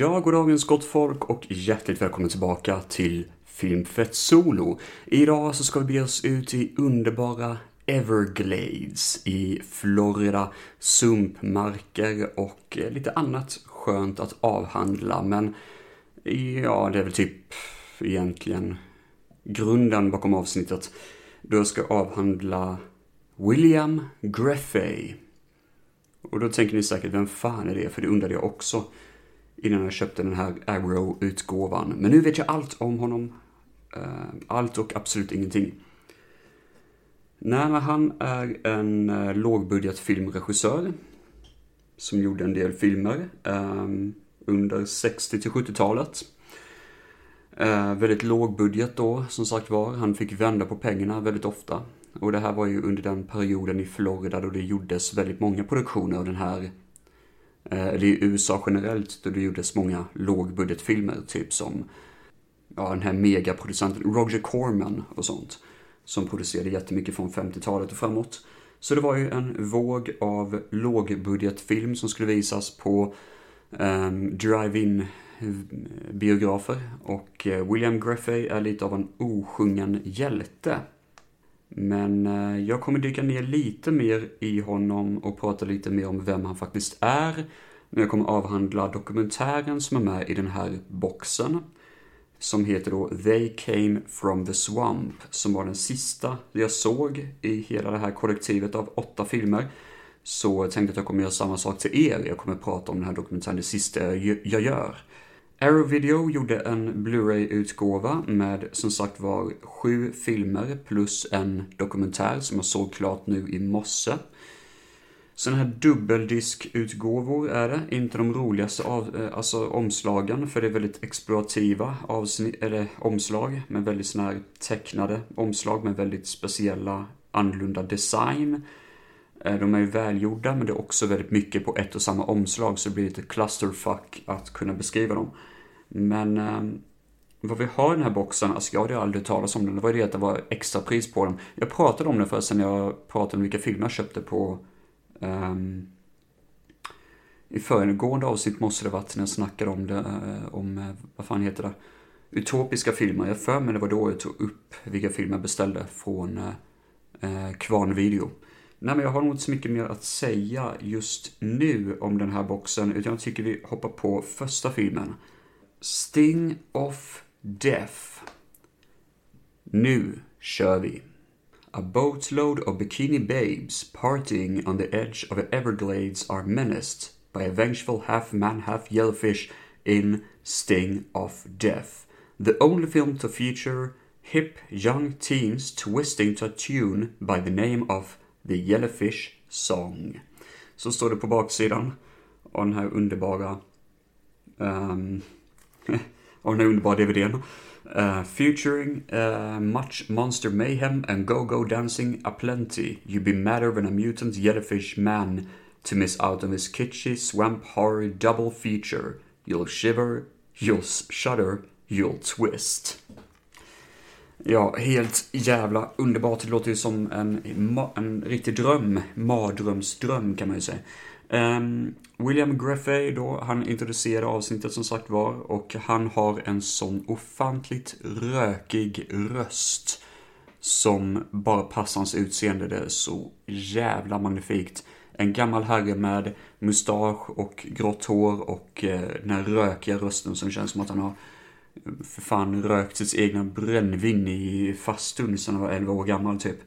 Ja, goddagens gott folk och hjärtligt välkomna tillbaka till Filmfett Solo. Idag så ska vi bege oss ut i underbara Everglades i Florida, sumpmarker och eh, lite annat skönt att avhandla. Men ja, det är väl typ egentligen grunden bakom avsnittet. Då jag ska avhandla William Greffey. Och då tänker ni säkert, vem fan är det? För det undrade jag också innan jag köpte den här Arrow-utgåvan. Men nu vet jag allt om honom. Eh, allt och absolut ingenting. Nej, men han är en eh, lågbudgetfilmregissör lågbudget filmregissör. Som gjorde en del filmer ehm, under 60 till 70-talet. Eh, väldigt lågbudget då, som sagt var. Han fick vända på pengarna väldigt ofta. Och det här var ju under den perioden i Florida då det gjordes väldigt många produktioner av den här Eh, eller i USA generellt, då det gjordes många lågbudgetfilmer, typ som ja, den här megaproducenten Roger Corman och sånt. Som producerade jättemycket från 50-talet och framåt. Så det var ju en våg av lågbudgetfilm som skulle visas på ehm, eh, drive-in biografer. Och eh, William Greffey är lite av en osjungen hjälte. Men eh, jag kommer dyka ner lite mer i honom och prata lite mer om vem han faktiskt är. Men jag kommer avhandla dokumentären som är med i den här boxen. Som heter då They came from the swamp. Som var den sista jag såg i hela det här kollektivet av åtta filmer. Så jag tänkte att jag kommer göra samma sak till er. Jag kommer prata om den här dokumentären det sista jag gör. Arrow Video gjorde en Blu-ray-utgåva med som sagt var sju filmer plus en dokumentär som jag såg klart nu i morse. Sådana här dubbeldiskutgåvor är det, inte de roligaste av, eh, alltså omslagen, för det är väldigt exploativa avsnitt, eller omslag med väldigt sådana här tecknade omslag med väldigt speciella annorlunda design. Eh, de är ju välgjorda, men det är också väldigt mycket på ett och samma omslag, så det blir lite clusterfuck att kunna beskriva dem. Men eh, vad vi har i den här boxen, alltså jag hade aldrig talat om den, det var ju det att det var extra pris på den. Jag pratade om det förresten när jag pratade om vilka filmer jag köpte på um, i föregående avsnitt måste det varit när jag snackade om det, eh, om, eh, vad fan heter det, utopiska filmer. Jag för mig det var då jag tog upp vilka filmer jag beställde från eh, eh, Kvarn Video. Nej men jag har nog inte så mycket mer att säga just nu om den här boxen, utan jag tycker vi hoppar på första filmen. Sting of Death. Nu kör vi. A boatload of bikini babes partying on the edge of the Everglades are menaced by a vengeful half-man, half-yellowfish in Sting of Death. The only film to feature hip young teens twisting to a tune by the name of The Yellowfish Song. Så står det på baksidan av den här underbara um, av den här underbara DVDn. Uh, eh, featuring uh, much monster mayhem and go-go dancing aplenty. You'd be madder than a mutant yellowfish man to miss out on this kitschy swamp horror double feature. You'll shiver, you'll shudder, you'll twist. Ja, helt jävla underbart. Det låter ju som en, en riktig dröm. Mardrömsdröm kan man ju säga. Um, William Greffey då, han introducerade avsnittet som sagt var och han har en sån ofantligt rökig röst som bara passar hans utseende. Det är så jävla magnifikt. En gammal herre med mustasch och grått hår och eh, den här rökiga rösten som känns som att han har eh, för fan rökt sitt egna brännvin i fastun sedan han var 11 år gammal typ.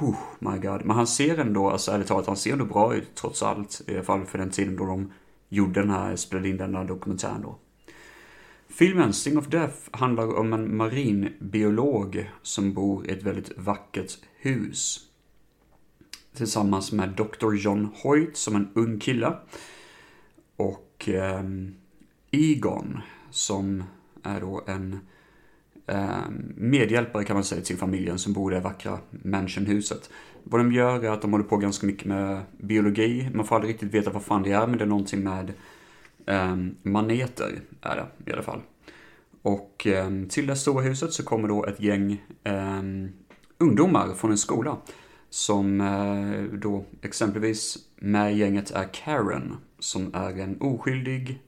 Oh my god. Men han ser ändå, alltså ärligt talat, han ser ändå bra ut trots allt. I alla fall för den tiden då de gjorde den här, spelade in den här dokumentären då. Filmen Sting of Death handlar om en marinbiolog som bor i ett väldigt vackert hus. Tillsammans med Dr. John Hoyt som en ung kille. Och eh, Egon som är då en Ehm, medhjälpare kan man säga till familjen som bor i det vackra mansionhuset. Vad de gör är att de håller på ganska mycket med biologi. Man får aldrig riktigt veta vad fan det är, men det är någonting med eh, maneter, är det i alla fall. Och eh, till det stora huset så kommer då ett gäng eh, ungdomar från en skola. Som eh, då exempelvis med gänget är Karen, som är en oskyldig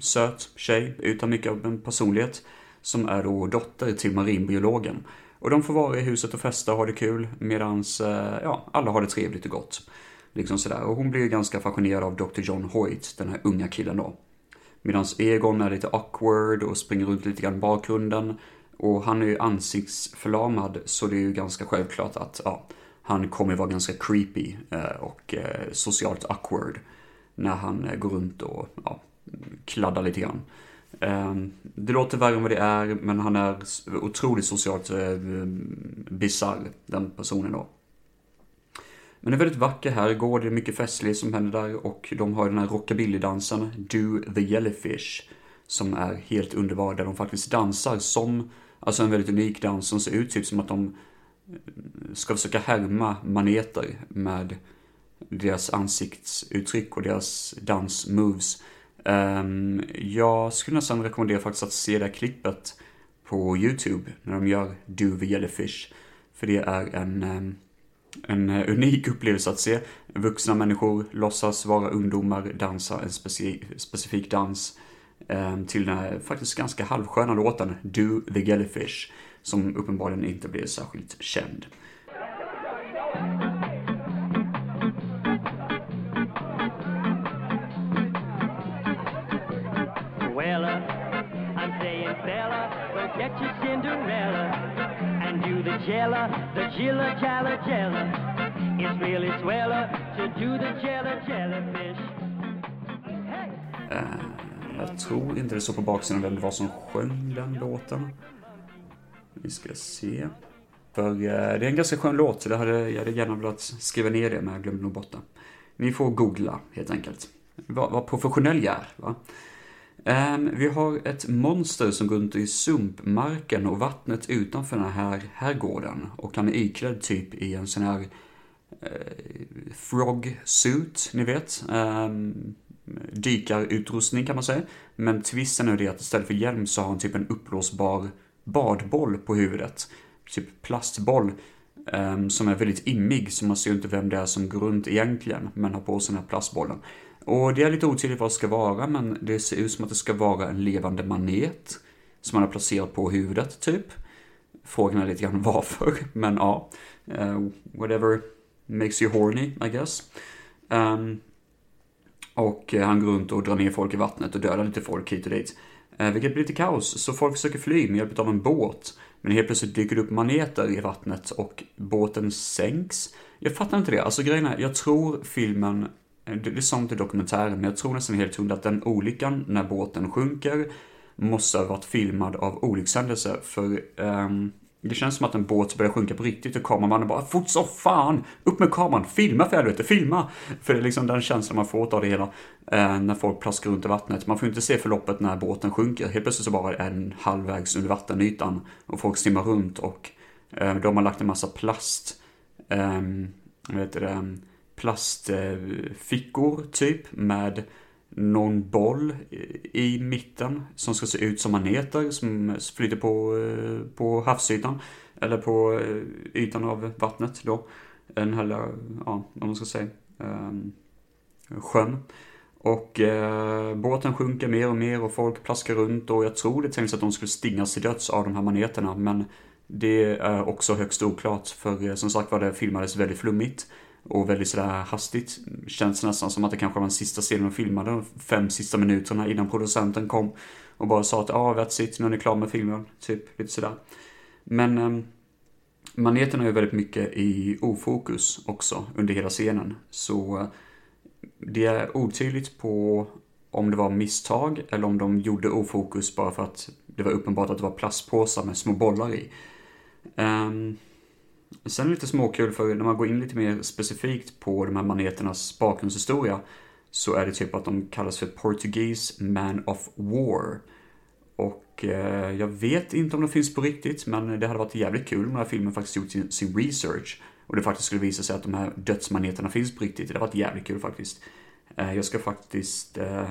söt tjej utan mycket av en personlighet som är då dotter till marinbiologen. Och de får vara i huset och festa och ha det kul medans, eh, ja, alla har det trevligt och gott. Liksom sådär. Och hon blir ganska fascinerad av Dr. John Hoyt, den här unga killen då. Medan Egon är lite awkward och springer runt lite grann i bakgrunden. Och han är ju ansiktsförlamad, så det är ju ganska självklart att, ja, han kommer vara ganska creepy eh, och eh, socialt awkward när han går runt och, ja, kladdar lite grann. Ehm, det låter värre än vad det är, men han är otroligt socialt eh, bisarr, den personen då. Men det är väldigt vacker herrgård, det är mycket festligt som händer där och de har den här rockabillydansen, Do the Jellyfish, som är helt underbar, där de faktiskt dansar som, alltså en väldigt unik dans som ser ut typ som att de eh, ska försöka härma maneter med deras ansiktsuttryck och deras dansmoves. Um, jag skulle nästan rekommendera faktiskt att se det här klippet på YouTube när de gör Do the Jellyfish. För det är en, um, en eh, unik upplevelse att se. Vuxna människor låtsas vara ungdomar, dansa en speci specifik dans um, till den här faktiskt ganska halvsköna låten Do the Jellyfish. Som uppenbarligen inte blev särskilt känd. Venezuela. I'm saying, Bella, get your Cinderella and do the jella, the jilla jalla jella. It's really sweller to do the jella jellyfish. Hey. Uh, jag tror inte det står på baksidan vem det var som sjöng den låten. Vi ska se. För uh, det är en ganska skön låt, så det hade, jag hade gärna velat skriva ner det, men jag glömde nog bort det. Ni får googla, helt enkelt. Vad, vad professionell jag är, va? Um, vi har ett monster som går runt i sumpmarken och vattnet utanför den här herrgården. Och han är iklädd typ i en sån här uh, frog suit, ni vet. Um, dykarutrustning kan man säga. Men twisten är det att istället för hjälm så har han typ en uppblåsbar badboll på huvudet. Typ plastboll. Um, som är väldigt immig, så man ser inte vem det är som går runt egentligen, men har på sig den här plastbollen. Och det är lite otydligt vad det ska vara, men det ser ut som att det ska vara en levande manet som man har placerat på huvudet, typ. Frågan är lite grann varför, men ja. Uh, whatever makes you horny, I guess. Um, och han går runt och drar ner folk i vattnet och dödar lite folk hit och dit. Uh, vilket blir lite kaos, så folk försöker fly med hjälp av en båt. Men helt plötsligt dyker det upp maneter i vattnet och båten sänks. Jag fattar inte det. Alltså grejen är, jag tror filmen Eh, det är sånt i dokumentären, men jag tror nästan helt hundra att den olyckan när båten sjunker måste ha varit filmad av olyckshändelse, för um, det känns som att en båt börjar sjunka på riktigt och kameramannen bara fort så fan! Upp med kameran! Filma för helvete! Filma! För det är liksom den känslan man får av det hela eh, när folk plaskar runt i vattnet. Man får inte se förloppet när båten sjunker. Helt plötsligt så bara är den halvvägs under vattenytan och folk simmar runt och eh, de har lagt en massa plast, eh, heter det, ehm, plastfickor typ med någon boll i mitten som ska se ut som maneter som flyter på, eh, på havsytan. Eller på eh, ytan av vattnet då. En här, eh, ja, vad man ska säga, ehm, sjön. Och eh, båten sjunker mer och mer och folk plaskar runt och jag tror det tänks att de skulle stingas till döds av de här maneterna men det är också högst oklart för som sagt var det filmades väldigt flummigt och väldigt sådär hastigt. Känns nästan som att det kanske var den sista scenen de filmade, de fem sista minuterna innan producenten kom och bara sa att ja, ah, that's it, nu är ni klara med filmen, typ lite sådär. Men eh, maneten är ju väldigt mycket i ofokus också under hela scenen, så eh, det är otydligt på om det var misstag eller om de gjorde ofokus bara för att det var uppenbart att det var plastpåsar med små bollar i. Um, Sen lite småkul för när man går in lite mer specifikt på de här maneternas bakgrundshistoria så är det typ att de kallas för Portuguese Man of War. Och eh, jag vet inte om de finns på riktigt, men det hade varit jävligt kul om den här filmen faktiskt gjort sin, sin research och det faktiskt skulle visa sig att de här dödsmaneterna finns på riktigt. Det hade varit jävligt kul faktiskt. Eh, jag ska faktiskt eh,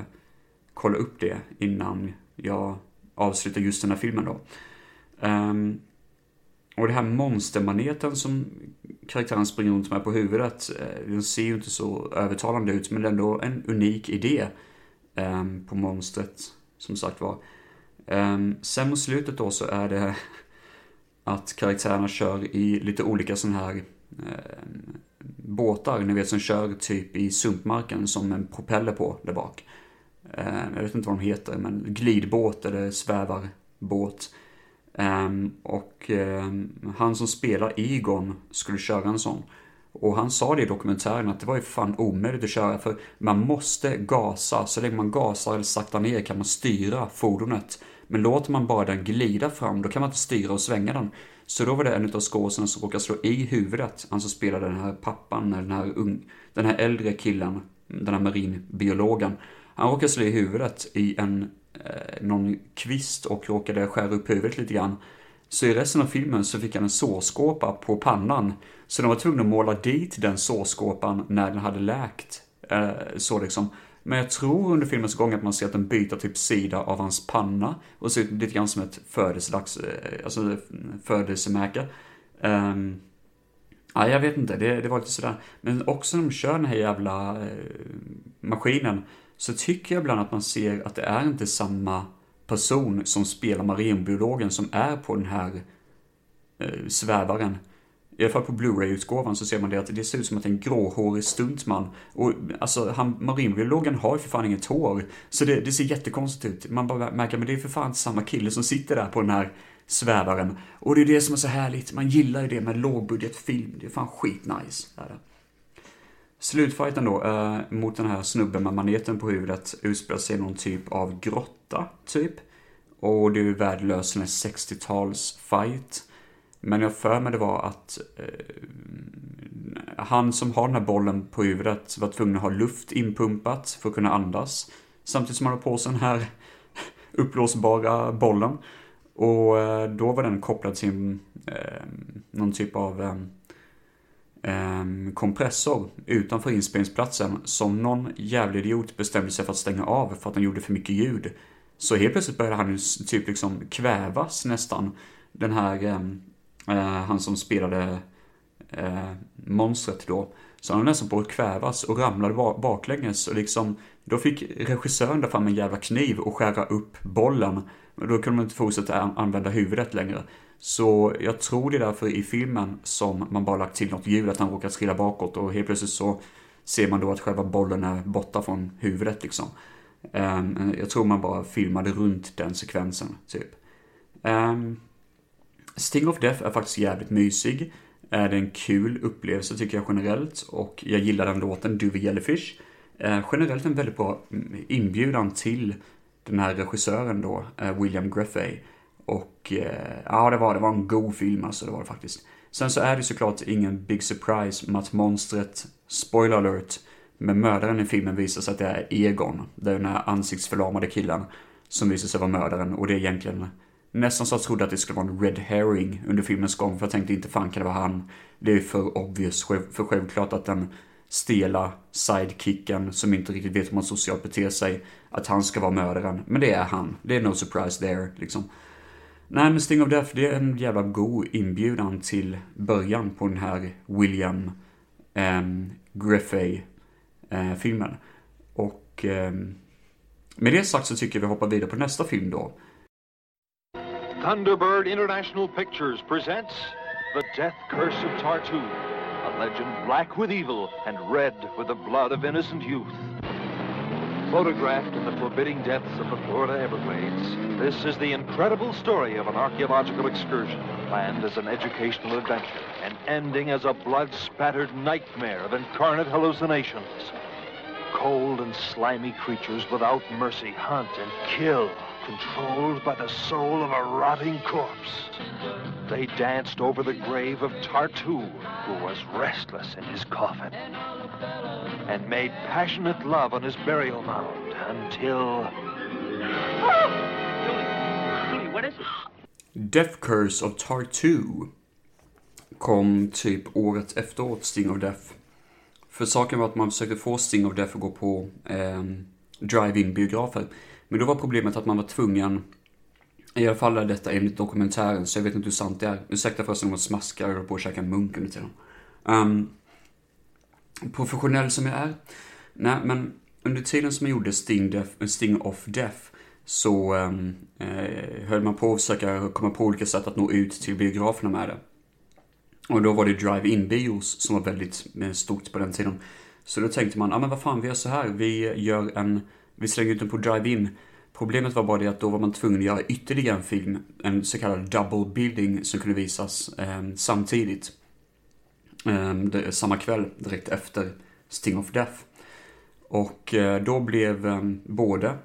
kolla upp det innan jag avslutar just den här filmen då. Um, och det här monstermaneten som karaktären springer runt med på huvudet, eh, den ser ju inte så övertalande ut, men det är ändå en unik idé. Ehm, på monstret, som sagt var. Ehm, sen mot slutet då så är det att karaktärerna kör i lite olika sådana här ehm, båtar, ni vet som kör typ i sumpmarken som en propeller på där bak. Jag vet inte vad de heter, men glidbåt eller svävarbåt. Um, och um, han som spelar Egon skulle köra en sån. Och han sa det i dokumentären att det var ju fan omöjligt att köra för man måste gasa. Så länge man gasar eller saktar ner kan man styra fordonet. Men låter man bara den glida fram då kan man inte styra och svänga den. Så då var det en av skådespelarna som råkade slå i huvudet. Han som spelade den här pappan, den här, ung, den här äldre killen, den här marinbiologen. Han råkade slå i huvudet i en, Eh, någon kvist och råkade skära upp huvudet lite grann. Så i resten av filmen så fick han en sårskåpa på pannan. Så de var tvungna att måla dit den sårskåpan när den hade läkt. Eh, så liksom. Men jag tror under filmens gång att man ser att den byter typ sida av hans panna och ser ut lite grann som ett födelsedags, eh, alltså födelsemärke. Um, ja, jag vet inte, det, det var lite sådär. Men också när de kör den här jävla eh, maskinen så tycker jag ibland att man ser att det är inte samma person som spelar marinbiologen som är på den här eh, svävaren. I alla fall på Blu-ray-utgåvan så ser man det att det ser ut som att det är en gråhårig stuntman. Och alltså, han, marinbiologen har ju för fan inget hår. Så det, det ser jättekonstigt ut. Man bara märker, men det är för fan samma kille som sitter där på den här svävaren. Och det är det som är så härligt. Man gillar ju det med lågbudgetfilm. Det är fan skitnice. Är Slutfighten då, eh, mot den här snubben med maneten på huvudet utspelar sig någon typ av grotta, typ. Och det är ju värdelös 60-tals fight. Men jag för mig det var att eh, han som har den här bollen på huvudet var tvungen att ha luft inpumpat för att kunna andas. Samtidigt som han har på sig den här uppblåsbara bollen. Och eh, då var den kopplad till eh, någon typ av eh, eh, kompressor utanför inspelningsplatsen som någon jävlig idiot bestämde sig för att stänga av för att den gjorde för mycket ljud. Så helt plötsligt började han typ liksom kvävas nästan. Den här ehm, Eh, han som spelade eh, monstret då. Så han var nästan på att kvävas och ramlade baklänges och liksom då fick regissören där fram en jävla kniv och skära upp bollen. Och då kunde man inte fortsätta använda huvudet längre. Så jag tror det är därför i filmen som man bara lagt till något ljud, att han råkar trilla bakåt och helt plötsligt så ser man då att själva bollen är borta från huvudet liksom. Um, jag tror man bara filmade runt den sekvensen, typ. Um, Sting of Death är faktiskt jävligt mysig. Är det en kul upplevelse tycker jag generellt och jag gillar den låten, Do the Jellyfish. Uh, generellt en väldigt bra mm, inbjudan till den här regissören då, uh, William Greffey. Och eh, ja, det var, det var en god film alltså, det var det faktiskt. Sen så är det såklart ingen big surprise med att monstret, spoiler alert, med mördaren i filmen visar sig att det är Egon, den här ansiktsförlamade killen, som visar sig vara mördaren och det är egentligen Nästan så jag trodde att det skulle vara en red herring under filmens gång, för jag tänkte inte fan kan det vara han. Det är för obvious, för självklart att den stela sidekicken som inte riktigt vet hur man socialt beter sig, att han ska vara mördaren. Men det är han. Det är no surprise there, liksom. Nej, men Sting of Death, det är en jävla god inbjudan till början på den här William ehm, eh, Griffey-filmen. Eh, och eh, med det sagt så tycker jag vi hoppar vidare på nästa film då. Thunderbird International Pictures presents The Death Curse of Tartu, a legend black with evil and red with the blood of innocent youth. Photographed in the forbidding depths of the Florida Everglades, this is the incredible story of an archaeological excursion planned as an educational adventure and ending as a blood-spattered nightmare of incarnate hallucinations. Cold and slimy creatures without mercy hunt and kill controlled by the soul of a rotting corpse. They danced over the grave of Tartu, who was restless in his coffin, and made passionate love on his burial mound until. Julie, what is it? Death Curse of Tartu kom typ året efteråt, Sting of Death. För saken var att man försökte få Sting of Death att gå på eh, drive-in biografer. Men då var problemet att man var tvungen, i alla fall är detta enligt dokumentären, så jag vet inte hur sant det är. Ursäkta förresten om jag smaskar, jag på att käka munk under tiden. Um, professionell som jag är. Nej, men under tiden som jag gjorde Sting, Death, Sting of Death så um, eh, höll man på att försöka komma på olika sätt att nå ut till biograferna med det. Och då var det drive-in bios som var väldigt eh, stort på den tiden. Så då tänkte man, ja ah, men vad fan, vi gör så här, vi gör en, vi slängde ut den på drive-in. Problemet var bara det att då var man tvungen att göra ytterligare en film, en så kallad double building som kunde visas eh, samtidigt. Eh, det, samma kväll, direkt efter Sting of Death. Och eh, då blev eh, både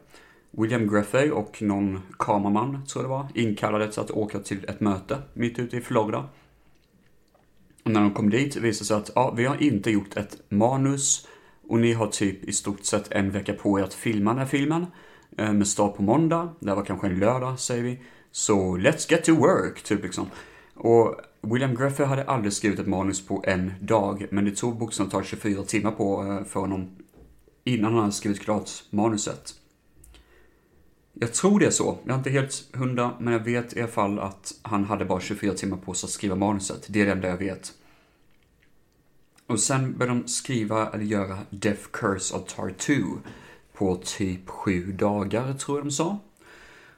William Greffey och någon kameraman, tror jag det var, inkallade till att åka till ett möte mitt ute i Florida. Och när de kom dit visade det sig att ja, vi har inte gjort ett manus och ni har typ i stort sett en vecka på er att filma den här filmen. Eh, med start på måndag, det var kanske en lördag säger vi. Så let's get to work, typ liksom. Och William Greffer hade aldrig skrivit ett manus på en dag, men det tog bokstavligt 24 timmar på eh, för honom innan han hade skrivit klart manuset. Jag tror det är så. Jag är inte helt hundra, men jag vet i alla fall att han hade bara 24 timmar på sig att skriva manuset. Det är det enda jag vet. Och sen började de skriva, eller göra Death Curse of Tartu 2 på typ sju dagar, tror jag de sa.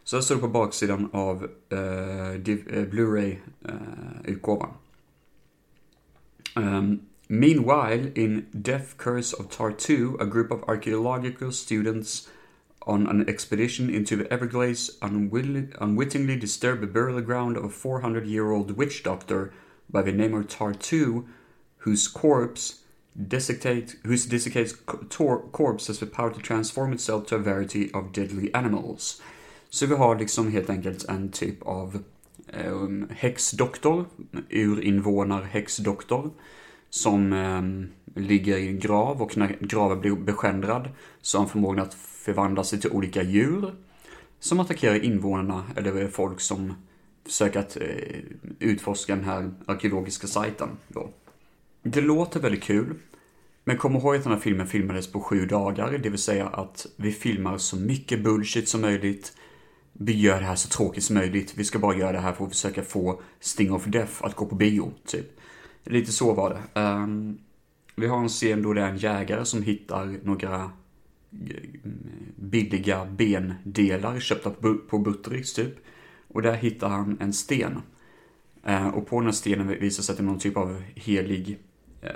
Så det det på baksidan av uh, Blu-ray-utgåvan. Uh, um, meanwhile, in Death Curse of Tartu, a group of archaeological students on an expedition into the Everglades unwittingly disturb the burial ground of a 400 year old witch doctor by the name of Tartu, whose corpse desiccate, whose desiccated corpse has the power to transform itself to a variety of deadly animals. Så vi har liksom helt enkelt en typ av um, häxdoktor, urinvånar häxdoktor, som um, ligger i en grav och när graven blir beskändrad så har han förmågan att förvandla sig till olika djur som attackerar invånarna eller folk som försöker att uh, utforska den här arkeologiska sajten. Då. Det låter väldigt kul, men kom ihåg att den här filmen filmades på sju dagar, det vill säga att vi filmar så mycket bullshit som möjligt. Vi gör det här så tråkigt som möjligt. Vi ska bara göra det här för att försöka få Sting of Death att gå på bio, typ. Lite så var det. Um, vi har en scen då det är en jägare som hittar några eh, billiga bendelar köpta på Buttericks typ. Och där hittar han en sten. Uh, och på den här stenen visar sig att det är någon typ av helig Eh,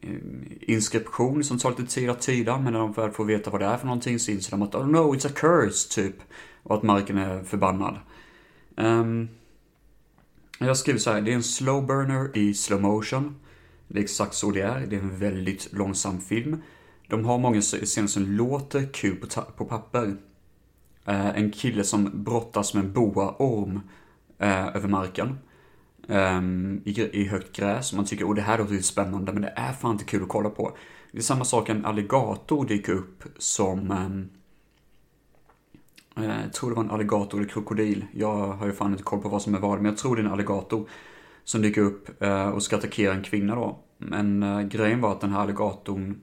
eh, inskription som tar lite tid att tyda, men när de väl får veta vad det är för någonting så inser de att oh no, it's a curse, typ. Och att marken är förbannad. Um, jag skriver så här, det är en slow burner i slow motion. Det är exakt så det är, det är en väldigt långsam film. De har många scener som låter kul på, på papper. Eh, en kille som brottas med en boaorm eh, över marken um, i, I högt gräs. och Man tycker, oh det här låter lite spännande, men det är fan inte kul att kolla på. Det är samma sak, en alligator dyker upp som... um, jag tror det var en alligator eller krokodil. Jag har ju fan inte koll på vad som är vad, men jag tror det är en alligator. Som dyker upp eh, och ska attackera en kvinna då. Men eh, grejen var att den här alligatorn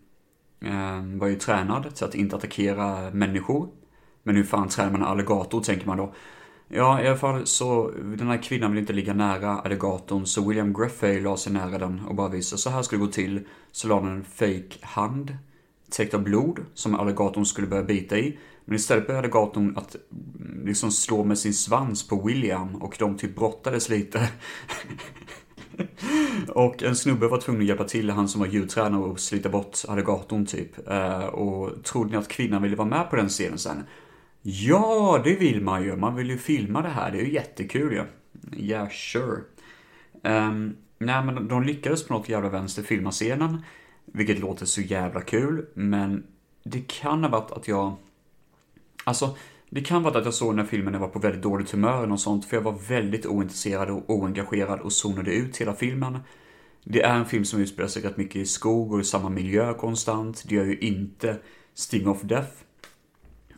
ehm, var ju tränad till att inte attackera människor. Men hur fan tränar man en alligator, tänker man då. Ja, i alla fall så, den här kvinnan vill inte ligga nära alligatorn, så William Greffey la sig nära den och bara visade så här skulle det gå till. Så la han en fake hand, täckt av blod, som alligatorn skulle börja bita i. Men istället började alligatorn att mm, liksom slå med sin svans på William och de typ brottades lite. och en snubbe var tvungen att hjälpa till, han som var djurtränare och slita bort alligatorn typ. Eh, och trodde ni att kvinnan ville vara med på den scenen sen? Ja, det vill man ju. Man vill ju filma det här. Det är ju jättekul ju. Ja. Yeah, sure. Um, nej, men de lyckades på något jävla vänster filma scenen. Vilket låter så jävla kul, men det kan ha varit att jag... Alltså, det kan vara att jag såg den här filmen när jag var på väldigt dåligt humör och sånt, för jag var väldigt ointresserad och oengagerad och zonade ut hela filmen. Det är en film som utspelar sig rätt mycket i skog och i samma miljö konstant. Det gör ju inte Sting of Death.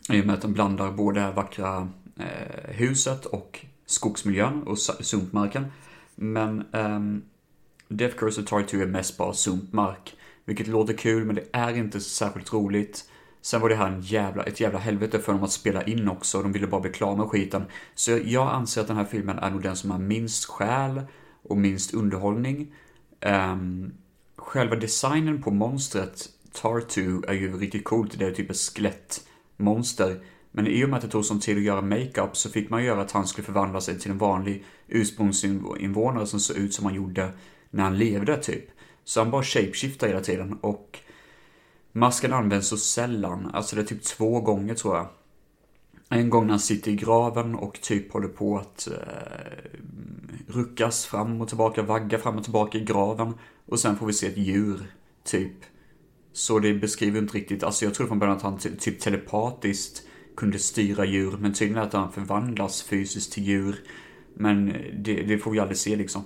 I och med att de blandar både vackra eh, huset och skogsmiljön och sumpmarken. Men um, Death Curse of Tar 2 är mest bara sumpmark. Vilket låter kul, men det är inte särskilt roligt. Sen var det här en jävla, ett jävla helvete för dem att spela in också. De ville bara bli klara med skiten. Så jag anser att den här filmen är nog den som har minst själ och minst underhållning. Um, själva designen på monstret Tartu är ju riktigt coolt, det är typ ett skelett monster. Men i och med att det tog sån tid att göra makeup så fick man göra att han skulle förvandla sig till en vanlig ursprungsinvånare som såg ut som han gjorde när han levde typ. Så han bara shapeshiftar hela tiden och masken används så sällan, alltså det är typ två gånger tror jag. En gång när han sitter i graven och typ håller på att eh, ruckas fram och tillbaka, vagga fram och tillbaka i graven. Och sen får vi se ett djur, typ. Så det beskriver inte riktigt, alltså jag tror från början att han typ telepatiskt kunde styra djur, men tydligen att han förvandlas fysiskt till djur. Men eh, det, det får vi aldrig se liksom.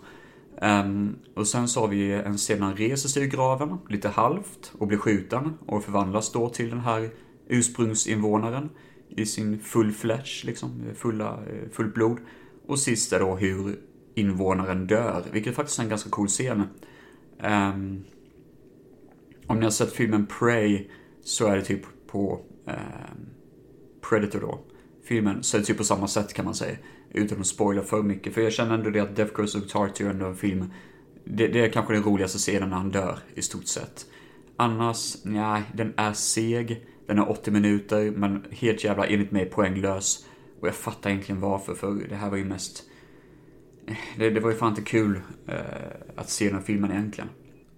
Um, och sen så har vi en scen när han reser sig ur graven, lite halvt, och blir skjuten och förvandlas då till den här ursprungsinvånaren i sin full flesh, liksom, fulla, eh, fullt blod. Och sist är då hur invånaren dör, vilket faktiskt är en ganska cool scen. Um, om ni har sett filmen Prey så är det typ på eh, Predator då, filmen, så är det typ på samma sätt kan man säga. Utan att spoila för mycket, för jag känner ändå det att Death Curse of Tartu är ändå en film, det, det, är kanske den roligaste scenen när han dör, i stort sett. Annars, nej, den är seg, den är 80 minuter, men helt jävla enligt mig poänglös. Och jag fattar egentligen varför, för det här var ju mest det, det var ju fan inte kul eh, att se den filmen egentligen.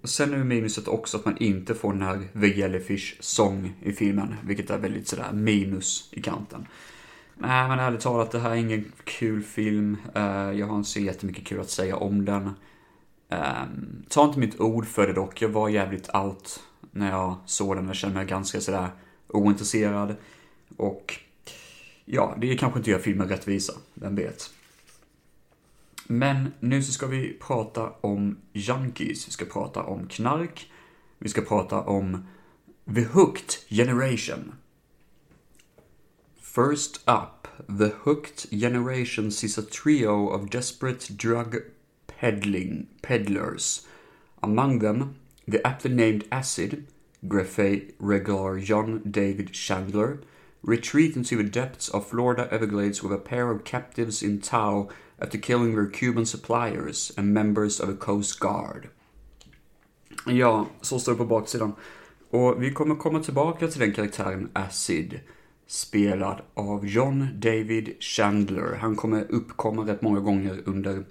Sen är minuset också att man inte får den här The Jellyfish-sång i filmen, vilket är väldigt sådär minus i kanten. Nej, men ärligt talat, det här är ingen kul film. Eh, jag har inte så jättemycket kul att säga om den. Ehm, ta inte mitt ord för det dock, jag var jävligt out när jag såg den. Jag kände mig ganska sådär ointresserad. Och ja, det kanske inte gör filmen rättvisa, vem vet. Men nu så ska vi prata om junkies, vi ska prata om knark, vi ska prata om The Hooked Generation. First up, The Hooked Generation sees a trio of desperate drug peddling peddlers. Among them, the aptly named Acid, Greffey regular John David Chandler, retreat into the depths of Florida Everglades with a pair of captives in tow after killing their Cuban suppliers and members of a Coast Guard. Ja, så står det på baksidan. Och vi kommer komma tillbaka till den karaktären Acid, spelad av John David Chandler. Han kommer uppkomma rätt många gånger under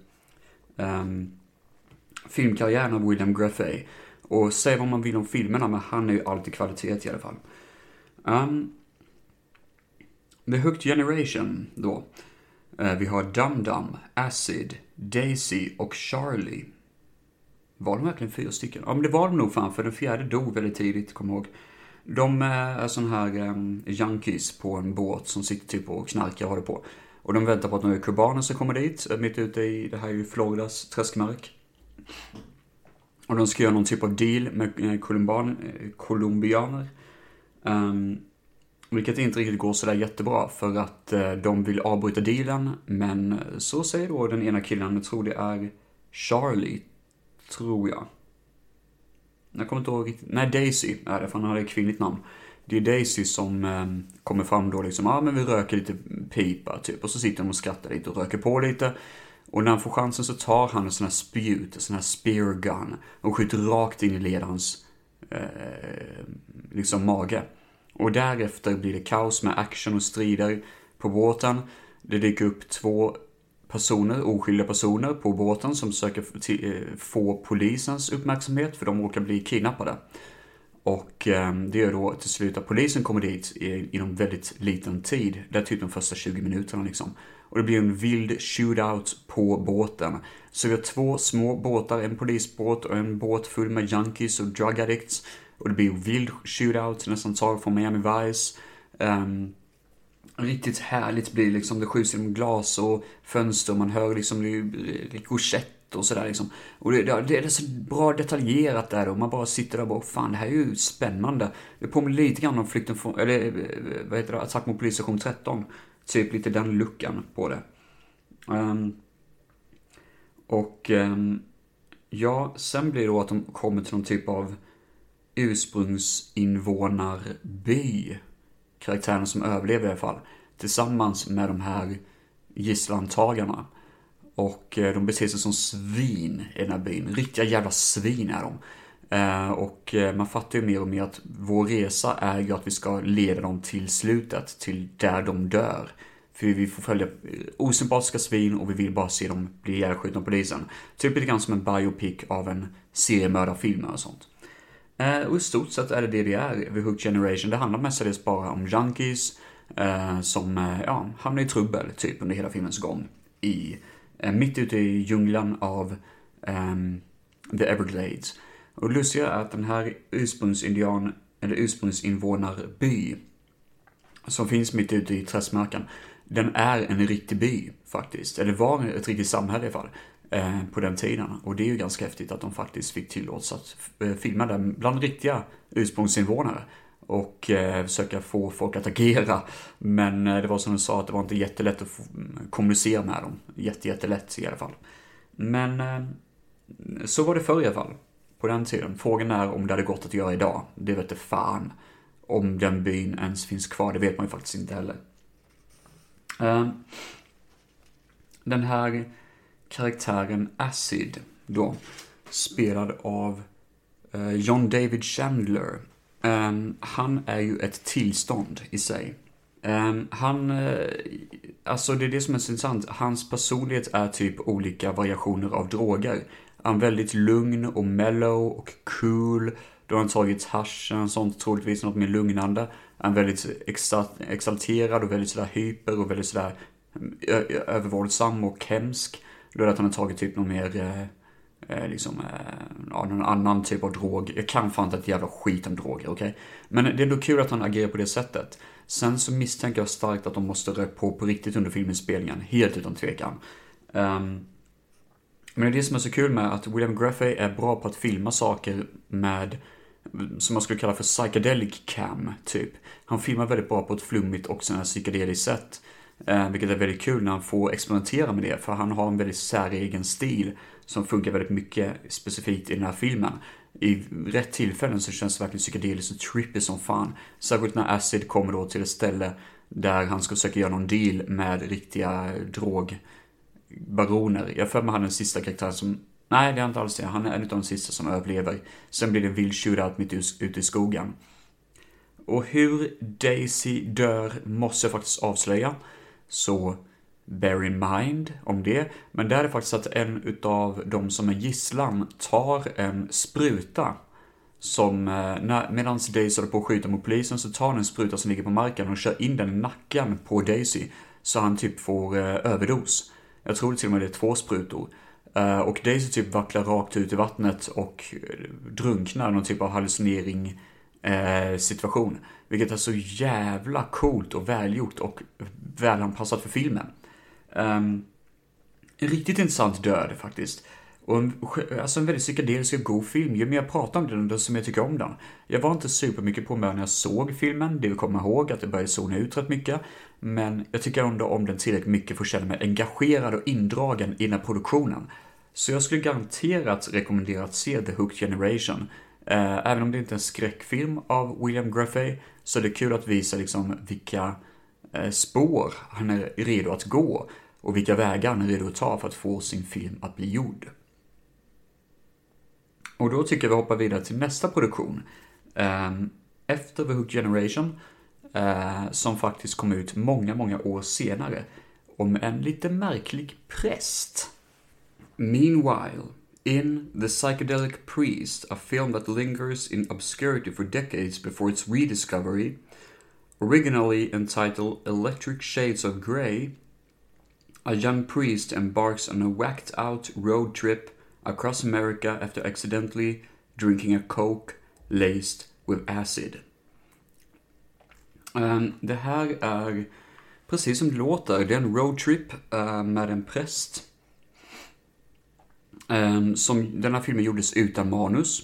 um, filmkarriären av William Greffey. Och säg vad man vill om filmerna, men han är ju alltid kvalitet i alla fall. Um, The Hooked Generation, då. Eh, vi har Dum Dum, Acid, Daisy och Charlie. Var de verkligen fyra stycken? Ja, men det var de nog fan, för den fjärde dog väldigt tidigt, kom ihåg. De eh, är sån här um, junkies på en båt som sitter typ och knarkar och håller på. Och de väntar på att några kubaner ska komma dit, mitt ute i, det här är ju Floridas träskmark. Och de ska göra någon typ av deal med kolumban, colombianer. Um, ehm, vilket inte riktigt går sådär jättebra för att eh, de vill avbryta dealen. Men eh, så säger då den ena killen, jag tror det är Charlie, tror jag. Jag kommer inte ihåg riktigt. Nej, Daisy är det, för han hade ett kvinnligt namn. Det är Daisy som eh, kommer fram då liksom, ja ah, men vi röker lite pipa typ. Och så sitter de och skrattar lite och röker på lite. Och när han får chansen så tar han en sån här spjut, en sån här spear gun. Och skjuter rakt in i ledarens, eh, liksom mage. Och därefter blir det kaos med action och strider på båten. Det dyker upp två personer, oskyldiga personer på båten som försöker eh, få polisens uppmärksamhet för de råkar bli kidnappade. Och ehm, det gör då till slut att polisen kommer dit inom väldigt liten tid. Det är typ de första 20 minuterna liksom. Och det blir en vild shootout på båten. Så vi har två små båtar, en polisbåt och en båt full med junkies och drug addicts. Och det blir vild shootout, nästan taget från Miami Vice. Um, riktigt härligt blir liksom, det skjuts genom glas och fönster och man hör liksom rikoschett och sådär liksom. Och det, det, är så bra detaljerat där och man bara sitter där och bara, fan det här är ju spännande. Det påminner lite grann om flykten från, eller eh, vad heter det, Attack mot polisstation 13. Typ lite den luckan på det. Um, och um, ja, sen blir det då att de kommer till någon typ av ursprungsinvånarby. Karaktärerna som överlever i alla fall. Tillsammans med de här gisslantagarna. Och eh, de beter sig som svin i den här byn. Riktiga jävla svin är de. Eh, och eh, man fattar ju mer och mer att vår resa är ju att vi ska leda dem till slutet, till där de dör. För vi får följa osympatiska svin och vi vill bara se dem bli ihjälskjutna av polisen. Typ lite grann som en biopic av en seriemördarfilm eller sånt. Eh, och i stort sett är det det det är vid Hook Generation. Det handlar mestadels bara om junkies eh, som eh, ja, hamnar i trubbel typ under hela filmens gång. I, eh, mitt ute i djungeln av um, The Everglades. Och lustiga är att den här ursprungsindian, eller ursprungsinvånarby som finns mitt ute i träskmarken, den är en riktig by faktiskt. Eller var ett riktigt samhälle i alla fall. Eh, på den tiden. Och det är ju ganska häftigt att de faktiskt fick tillåtelse att eh, filma den bland riktiga ursprungsinvånare. Och eh, försöka få folk att agera. Men det var som du sa, att det var inte jättelätt att mm, kommunicera med dem. Jättejättelätt i alla fall. Men så var det förr i alla fall. På den tiden. Frågan är om det hade gått att göra idag. Det vet inte fan. Om den byn ens finns kvar, det vet man ju faktiskt inte heller. Den här karaktären Acid då, spelad av eh, John David Chandler. Um, han är ju ett tillstånd i sig. Um, han, uh, alltså det är det som är så intressant, hans personlighet är typ olika variationer av droger. Han är väldigt lugn och mellow och cool. Då har han tagit haschen, sånt troligtvis något mer lugnande. Han är väldigt exalterad och väldigt sådär hyper och väldigt sådär eh, övervåldsam och hemsk. Då är det att han har tagit typ någon mer, eh, eh, liksom, eh, ja, någon annan typ av drog. Jag kan fan inte ett jävla skit om droger, okej? Okay? Men det är ändå kul att han agerar på det sättet. Sen så misstänker jag starkt att de måste röra på på riktigt under filminspelningen, helt utan tvekan. Um, men det är det som är så kul med att William Graffey är bra på att filma saker med, som man skulle kalla för psychedelic cam, typ. Han filmar väldigt bra på ett flummigt och sådant här psykedeliskt sätt. Eh, vilket är väldigt kul när han får experimentera med det, för han har en väldigt säregen stil som funkar väldigt mycket specifikt i den här filmen. I rätt tillfällen så känns det verkligen psykedeliskt och trippy som fan. Särskilt när Acid kommer då till ett ställe där han ska försöka göra någon deal med riktiga drogbaroner. Jag för mig han den sista karaktären som Nej, det är inte alls det. Han är en av de sista som överlever. Sen blir det en vild shootout mitt ute i skogen. Och hur Daisy dör måste jag faktiskt avslöja. Så bear in mind om det. Men där är det faktiskt att en utav de som är gisslan tar en spruta som, eh, medan Daisy håller på att skjuta mot polisen så tar han en spruta som ligger på marken och kör in den i nacken på Daisy. Så han typ får eh, överdos. Jag tror till och med det är två sprutor. Eh, och Daisy typ vacklar rakt ut i vattnet och eh, drunknar någon typ av hallucinering Eh, situation. Vilket är så jävla coolt och välgjort och välanpassat för filmen. Um, en riktigt intressant död faktiskt. Och en, alltså en väldigt psykedelisk och god film. Ju mer jag pratar om den, desto mer tycker jag om den. Jag var inte supermycket på mig när jag såg filmen. Det vi kommer ihåg att det började zona ut rätt mycket. Men jag tycker ändå om den tillräckligt mycket för att känna mig engagerad och indragen i den här produktionen. Så jag skulle garanterat rekommendera att se The Hooked Generation. Eh, även om det inte är en skräckfilm av William Graffey, så är det kul att visa liksom vilka eh, spår han är redo att gå och vilka vägar han är redo att ta för att få sin film att bli gjord. Och då tycker jag vi hoppar vidare till nästa produktion. Eh, efter The Hook Generation, som faktiskt kom ut många, många år senare, om en lite märklig präst. Meanwhile, in The Psychedelic Priest, a film that lingers in obscurity for decades before its rediscovery, Originally entitled Electric Shades of Grey, a young priest embarks on a whacked out road trip across America after accidentally drinking a coke laced with acid. Um, det här är precis som det låter, det är en roadtrip uh, med en präst. Um, som, den här filmen gjordes utan manus.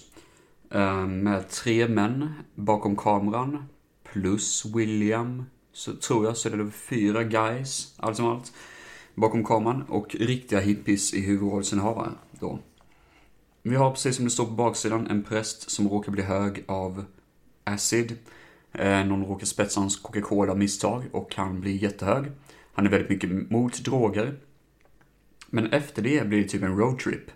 Ehm, med tre män bakom kameran plus William, så tror jag, så är det fyra guys, allt som allt, bakom kameran och riktiga hippies i huvudrollsinnehavare då. Vi har precis som det står på baksidan en präst som råkar bli hög av acid. Eh, någon råkar spetsa hans Coca-Cola misstag och han blir jättehög. Han är väldigt mycket mot droger. Men efter det blir det typ en roadtrip.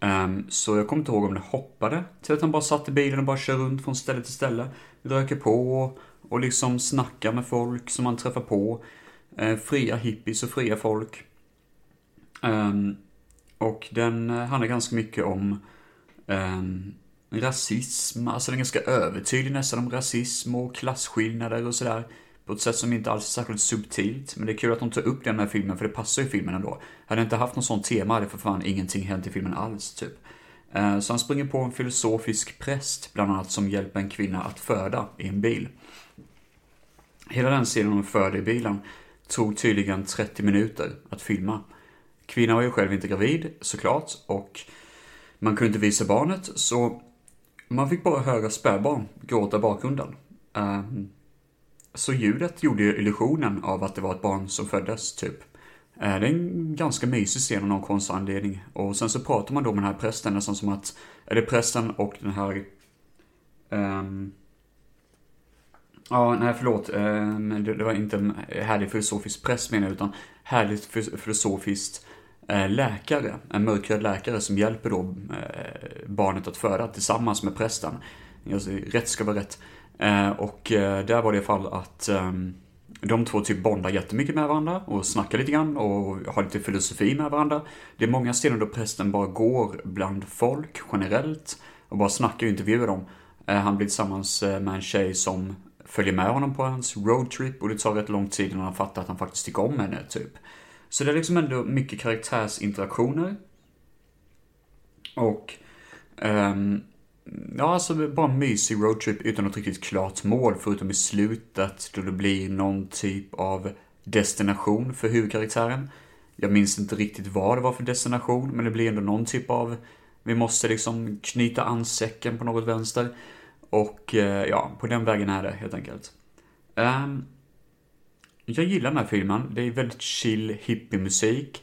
Um, ehm, så jag kommer inte ihåg om det hoppade till att han bara satt i bilen och bara kör runt från ställe till ställe. Röker på och, liksom snackar med folk som man träffar på. Uh, fria hippies och fria folk. Um, och den eh, handlar ganska mycket om um, rasism, alltså den är ganska övertydlig nästan om rasism och klasskillnader och sådär. På ett sätt som inte alls är särskilt subtilt. Men det är kul att de tar upp den här filmen, för det passar ju filmen ändå. Hade jag inte haft någon sån tema hade för fan ingenting hänt i filmen alls, typ. Eh, så han springer på en filosofisk präst, bland annat, som hjälper en kvinna att föda i en bil. Hela den scenen hon föder i bilen tog tydligen 30 minuter att filma. Kvinnan var ju själv inte gravid, såklart, och man kunde inte visa barnet, så man fick bara höra spädbarn gråta i bakgrunden. Ehm, så ljudet gjorde ju illusionen av att det var ett barn som föddes, typ. Eh, det är en ganska mysig scen av någon konstig anledning. Och sen så pratar man då med den här prästen nästan som att, Är det prästen och den här... Um, ja, nej förlåt. Um, det, det, var inte en härlig filosofisk präst menar jag, utan härligt filosofiskt eh, läkare. En mörkrädd läkare som hjälper då eh, barnet att föda tillsammans med prästen. Alltså, rätt ska vara rätt. Eh, och eh, där var det i fall att ehm, de två typ bondar jättemycket med varandra och snackar lite grann och har lite filosofi med varandra. Det är många ställen då prästen bara går bland folk generellt och bara snackar och intervjuar dem. Eh, han blir tillsammans med en tjej som följer med honom på hans roadtrip och det tar rätt lång tid innan han fattar att han faktiskt tycker om henne, typ. Så det är liksom ändå mycket karaktärsinteraktioner. Och um, Ja, alltså bara en mysig roadtrip utan något riktigt klart mål, förutom i slutet då det blir någon typ av destination för huvudkaraktären. Jag minns inte riktigt vad det var för destination, men det blir ändå någon typ av, vi måste liksom knyta an säcken på något vänster. Och eh, ja, på den vägen är det helt enkelt. Um, jag gillar den här filmen. Det är väldigt chill hippie-musik.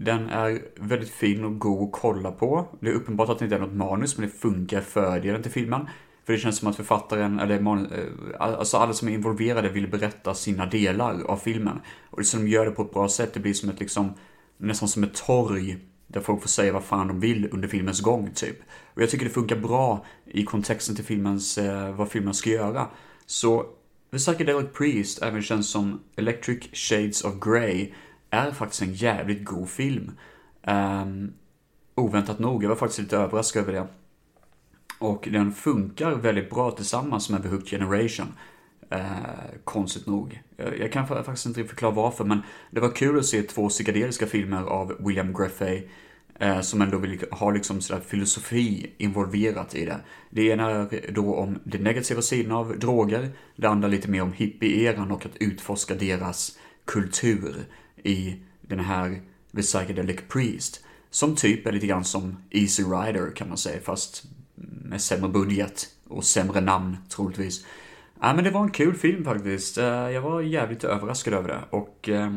Den är väldigt fin och god att kolla på. Det är uppenbart att det inte är något manus, men det funkar fördelen till filmen. För det känns som att författaren, eller manus, eh, alltså alla som är involverade vill berätta sina delar av filmen. Och det som de gör det på ett bra sätt, det blir som ett liksom, nästan som ett torg där folk får säga vad fan de vill under filmens gång, typ. Och jag tycker det funkar bra i kontexten till filmens, eh, vad filmen ska göra. Så The Psychedelic Priest även känns som Electric Shades of Grey är faktiskt en jävligt god film. Um, oväntat nog, jag var faktiskt lite överraskad över det. Och den funkar väldigt bra tillsammans med The Hooked Generation. Uh, konstigt nog. Jag, jag kan faktiskt inte förklara varför, men det var kul att se två psykedeliska filmer av William Greffey eh, som ändå vill ha liksom sådär filosofi involverat i det. Det ena är då om den negativa sidan av droger, det andra lite mer om hippie-eran och att utforska deras kultur i den här The Psychedelic Priest. Som typ är lite grann som Easy Rider kan man säga, fast med sämre budget och sämre namn troligtvis. Ja, men det var en kul film faktiskt. Eh, jag var jävligt överraskad över det och eh,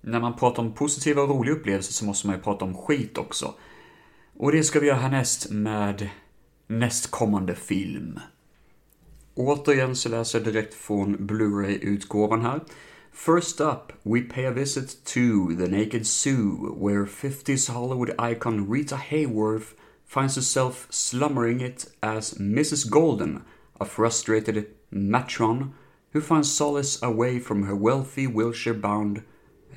när man pratar om positiva och roliga upplevelser så måste man ju prata om skit också. Och det ska vi göra härnäst med nästkommande film. Återigen så läser jag direkt från Blu-ray-utgåvan här. First up, we pay a visit to the Naked Zoo, where 50s Hollywood icon Rita Hayworth finds herself slumbering it as Mrs. Golden, a frustrated matron who finds solace away from her wealthy, Wilshire bound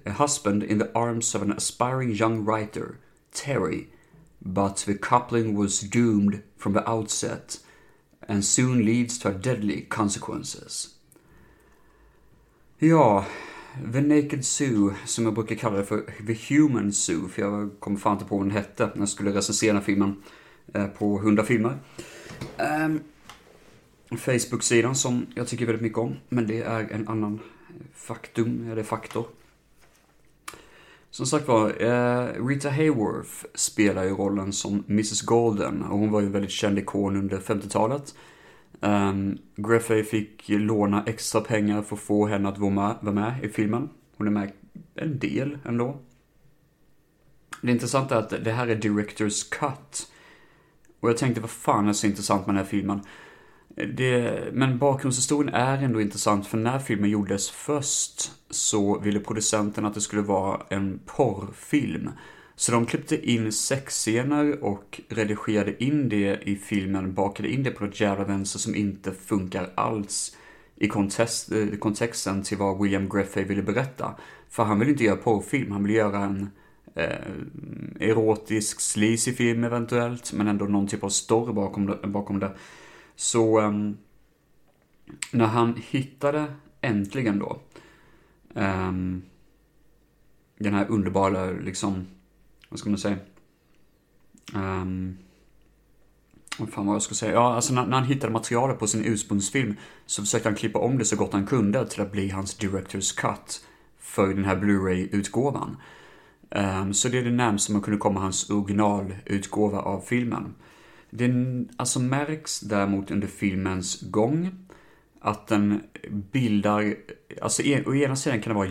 husband in the arms of an aspiring young writer, Terry. But the coupling was doomed from the outset and soon leads to deadly consequences. Ja, The Naked Zoo, som jag brukar kalla det för The Human Zoo, för jag kom fan inte på vad den hette när jag skulle recensera den filmen eh, på 100 filmer. Um, Facebook-sidan som jag tycker väldigt mycket om, men det är en annan faktum, eller faktor. Som sagt var, eh, Rita Hayworth spelar ju rollen som Mrs Golden och hon var ju en väldigt känd ikon under 50-talet. Um, Griffey fick låna extra pengar för att få henne att vara med, vara med i filmen. Hon är med en del ändå. Det intressanta är att det här är Directors Cut. Och jag tänkte, vad fan är så intressant med den här filmen? Det, men bakgrundshistorien är ändå intressant för när filmen gjordes först så ville producenten att det skulle vara en porrfilm. Så de klippte in sexscener och redigerade in det i filmen, bakade in det på ett jävla vänster som inte funkar alls i kontext, eh, kontexten till vad William Greffey ville berätta. För han vill inte göra porrfilm, han vill göra en eh, erotisk, sleazy film eventuellt, men ändå någon typ av story bakom det. Bakom det. Så eh, när han hittade, äntligen då, eh, den här underbara, liksom, vad ska man säga? Um, vad fan vad jag ska säga? Ja, alltså när, när, han hittade materialet på sin ursprungsfilm så försökte han klippa om det så gott han kunde till att bli hans director's cut för den här Blu-ray-utgåvan. Um, så det är det närmaste man kunde komma hans originalutgåva av filmen. Det alltså märks däremot under filmens gång att den bildar, alltså e, å ena sidan kan det vara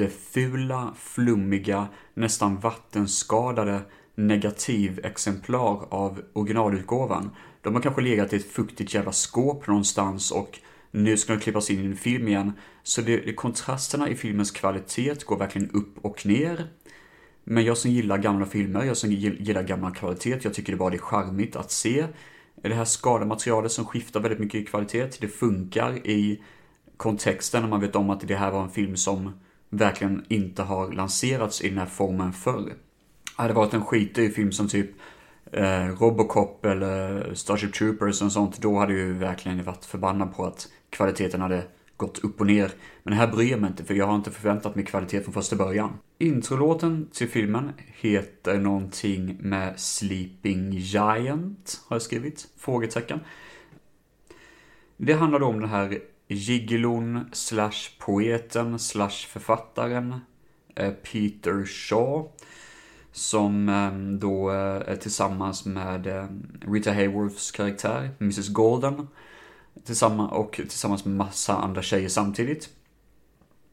jättefula, flummiga, nästan vattenskadade negativexemplar av originalutgåvan. De har kanske legat i ett fuktigt jävla skåp någonstans och nu ska de klippas in i en film igen. Så det, kontrasterna i filmens kvalitet går verkligen upp och ner. Men jag som gillar gamla filmer, jag som gillar gammal kvalitet, jag tycker det bara det är charmigt att se. Det här skadematerialet som skiftar väldigt mycket i kvalitet, det funkar i kontexten när man vet om att det här var en film som verkligen inte har lanserats i den här formen förr. Hade det varit en skitig film som typ eh, Robocop eller Starship Troopers och sånt, då hade jag ju verkligen varit förbannad på att kvaliteten hade gått upp och ner. Men här bryr jag mig inte, för jag har inte förväntat mig kvalitet från första början. Introlåten till filmen heter någonting med Sleeping Giant, har jag skrivit. Frågetecken. Det handlar då om den här gigolon slash poeten slash författaren eh, Peter Shaw som eh, då eh, är tillsammans med Rita Hayworths karaktär, Mrs Golden. Tillsammans, och tillsammans med massa andra tjejer samtidigt.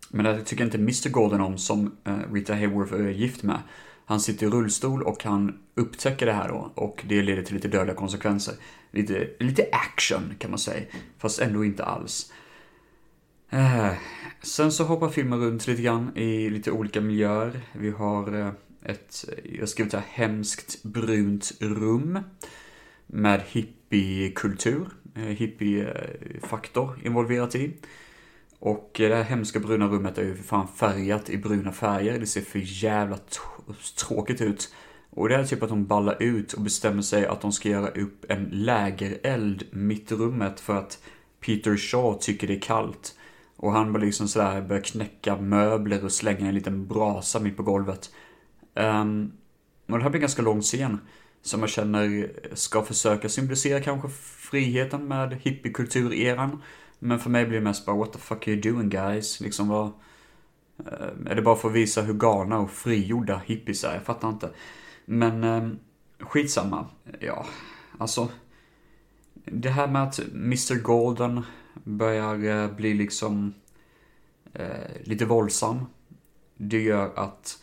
Men det tycker inte Mr Golden om som Rita Hayworth är gift med. Han sitter i rullstol och han upptäcker det här då och det leder till lite dödliga konsekvenser. Lite, lite action kan man säga, fast ändå inte alls. Eh, sen så hoppar filmen runt lite grann i lite olika miljöer. Vi har eh, ett, jag skulle säga hemskt brunt rum med hippiekultur, eh, hippiefaktor involverat i. Och eh, det här hemska bruna rummet är ju för fan färgat i bruna färger. Det ser för jävla tråkigt ut. Och det är typ att de ballar ut och bestämmer sig att de ska göra upp en lägereld mitt i rummet för att Peter Shaw tycker det är kallt. Och han bara liksom sådär börjar knäcka möbler och slänga en liten brasa mitt på golvet. Um, och det här blir en ganska lång scen som jag känner ska försöka symbolisera kanske friheten med hippiekultureran. Men för mig blir det mest bara what the fuck are you doing guys? Liksom vad... Uh, är det bara för att visa hur galna och frigjorda hippies är? Jag fattar inte. Men um, skitsamma. Ja, alltså. Det här med att Mr Golden börjar eh, bli liksom eh, lite våldsam. Det gör att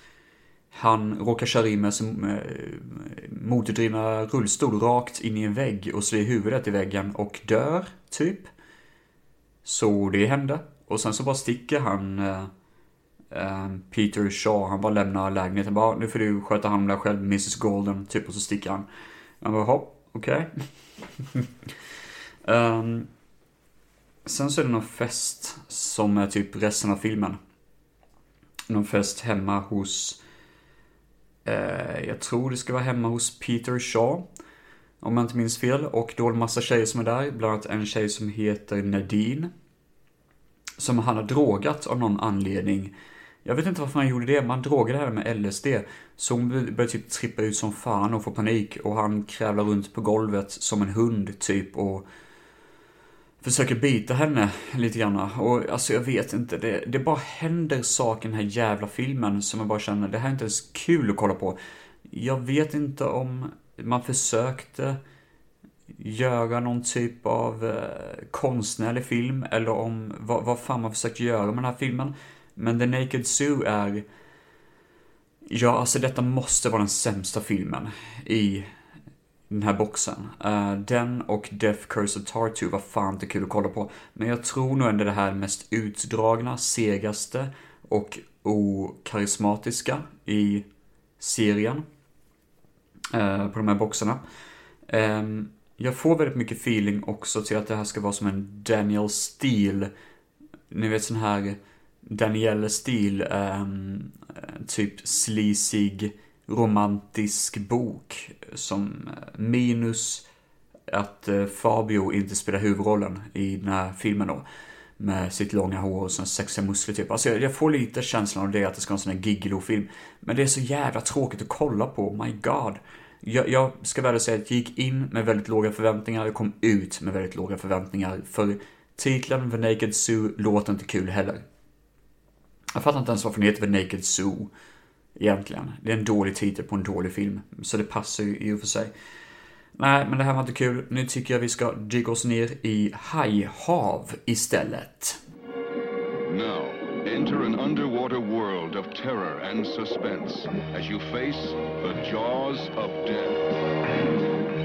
han råkar köra in med sin eh, motordrivna rullstol rakt in i en vägg och slår huvudet i väggen och dör, typ. Så det hände. Och sen så bara sticker han eh, eh Peter Shaw, han bara lämnar lägenheten. Bara, ah, nu får du sköta hand om dig själv, Mrs Golden, typ. Och så sticker han. Han bara, hopp, okej. Okay. um, ehm, sen så är det någon fest som är typ resten av filmen. Någon fest hemma hos Eh, jag tror det ska vara hemma hos Peter Shaw. Om jag inte minns fel. Och då är det en massa tjejer som är där. Bland annat en tjej som heter Nadine. Som han har drogat av någon anledning. Jag vet inte varför han gjorde det, Man drogade henne med LSD. Så hon började typ trippa ut som fan och få panik. Och han krävlar runt på golvet som en hund typ och försöker bita henne lite grann. Och alltså jag vet inte, det, det bara händer saker i den här jävla filmen som jag bara känner, det här är inte ens kul att kolla på. Jag vet inte om man försökte göra någon typ av eh, konstnärlig film eller om vad, vad fan man försökte göra med den här filmen. Men The Naked Zoo är Ja, alltså detta måste vara den sämsta filmen i den här boxen. Uh, den och Death Curse of Tartu var fan inte kul att kolla på. Men jag tror nog ändå det här mest utdragna, segaste och okarismatiska i serien. Uh, på de här boxarna. Um, jag får väldigt mycket feeling också till att det här ska vara som en Daniel Steele. Ni vet sån här Danielle Steele, um, typ sleazig romantisk bok. Som eh, minus att eh, Fabio inte spelar huvudrollen i den här filmen då. Med sitt långa hår och sina sexiga muskler typ. Alltså jag, får lite känslan av det att det ska vara en sån här gigolo-film. Men det är så jävla tråkigt att kolla på, my god. Jag, jag ska väl säga att jag gick in med väldigt låga förväntningar, jag kom ut med väldigt låga förväntningar. För titeln The Naked Zoo låter inte kul heller. Jag fattar inte ens varför den heter The Naked Zoo. Egentligen. Det är en dålig titel på en dålig film. Så det passar ju i och för sig. Nej, men det här var inte kul. Nu tycker jag vi ska dyka oss ner i hajhav istället. Now, enter an underwater world of terror and suspense as you face the jaws of death.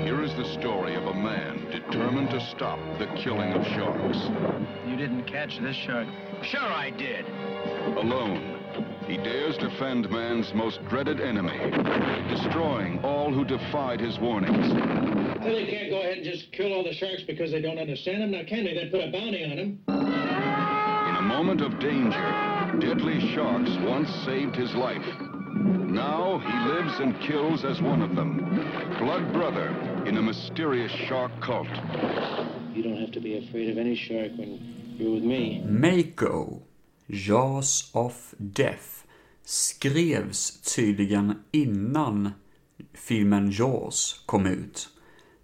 Here is the story of a man determined to stop the killing of sharks. You didn't catch this shark. Sure I did. Alone, he dares defend man's most dreaded enemy, destroying all who defied his warnings. Well, they can't go ahead and just kill all the sharks because they don't understand them, now can they? Then put a bounty on them. In a moment of danger, deadly sharks once saved his life. Now he lives and kills as one of them. Blood brother in a mysterious shark cult. You don't have to be afraid of any shark when you're with me. Mako, Jaws of Death. skrevs tydligen innan filmen Jaws kom ut.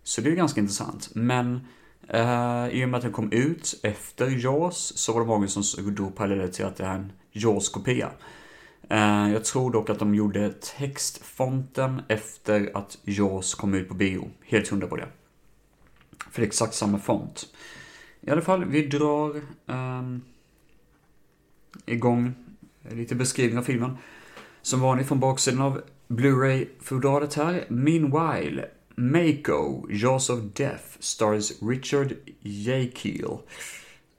Så det är ganska intressant. Men eh, i och med att den kom ut efter Jaws så var det många som drog paralleller till att det är en Jaws-kopia. Eh, jag tror dock att de gjorde textfonten efter att Jaws kom ut på bio. Helt hundra på det. För det är exakt samma font. I alla fall, vi drar eh, igång lite beskrivning av filmen. Som vanligt från baksidan av Blu-ray-fodralet här. Meanwhile, Mako, Jaws of Death, stars Richard Jekyll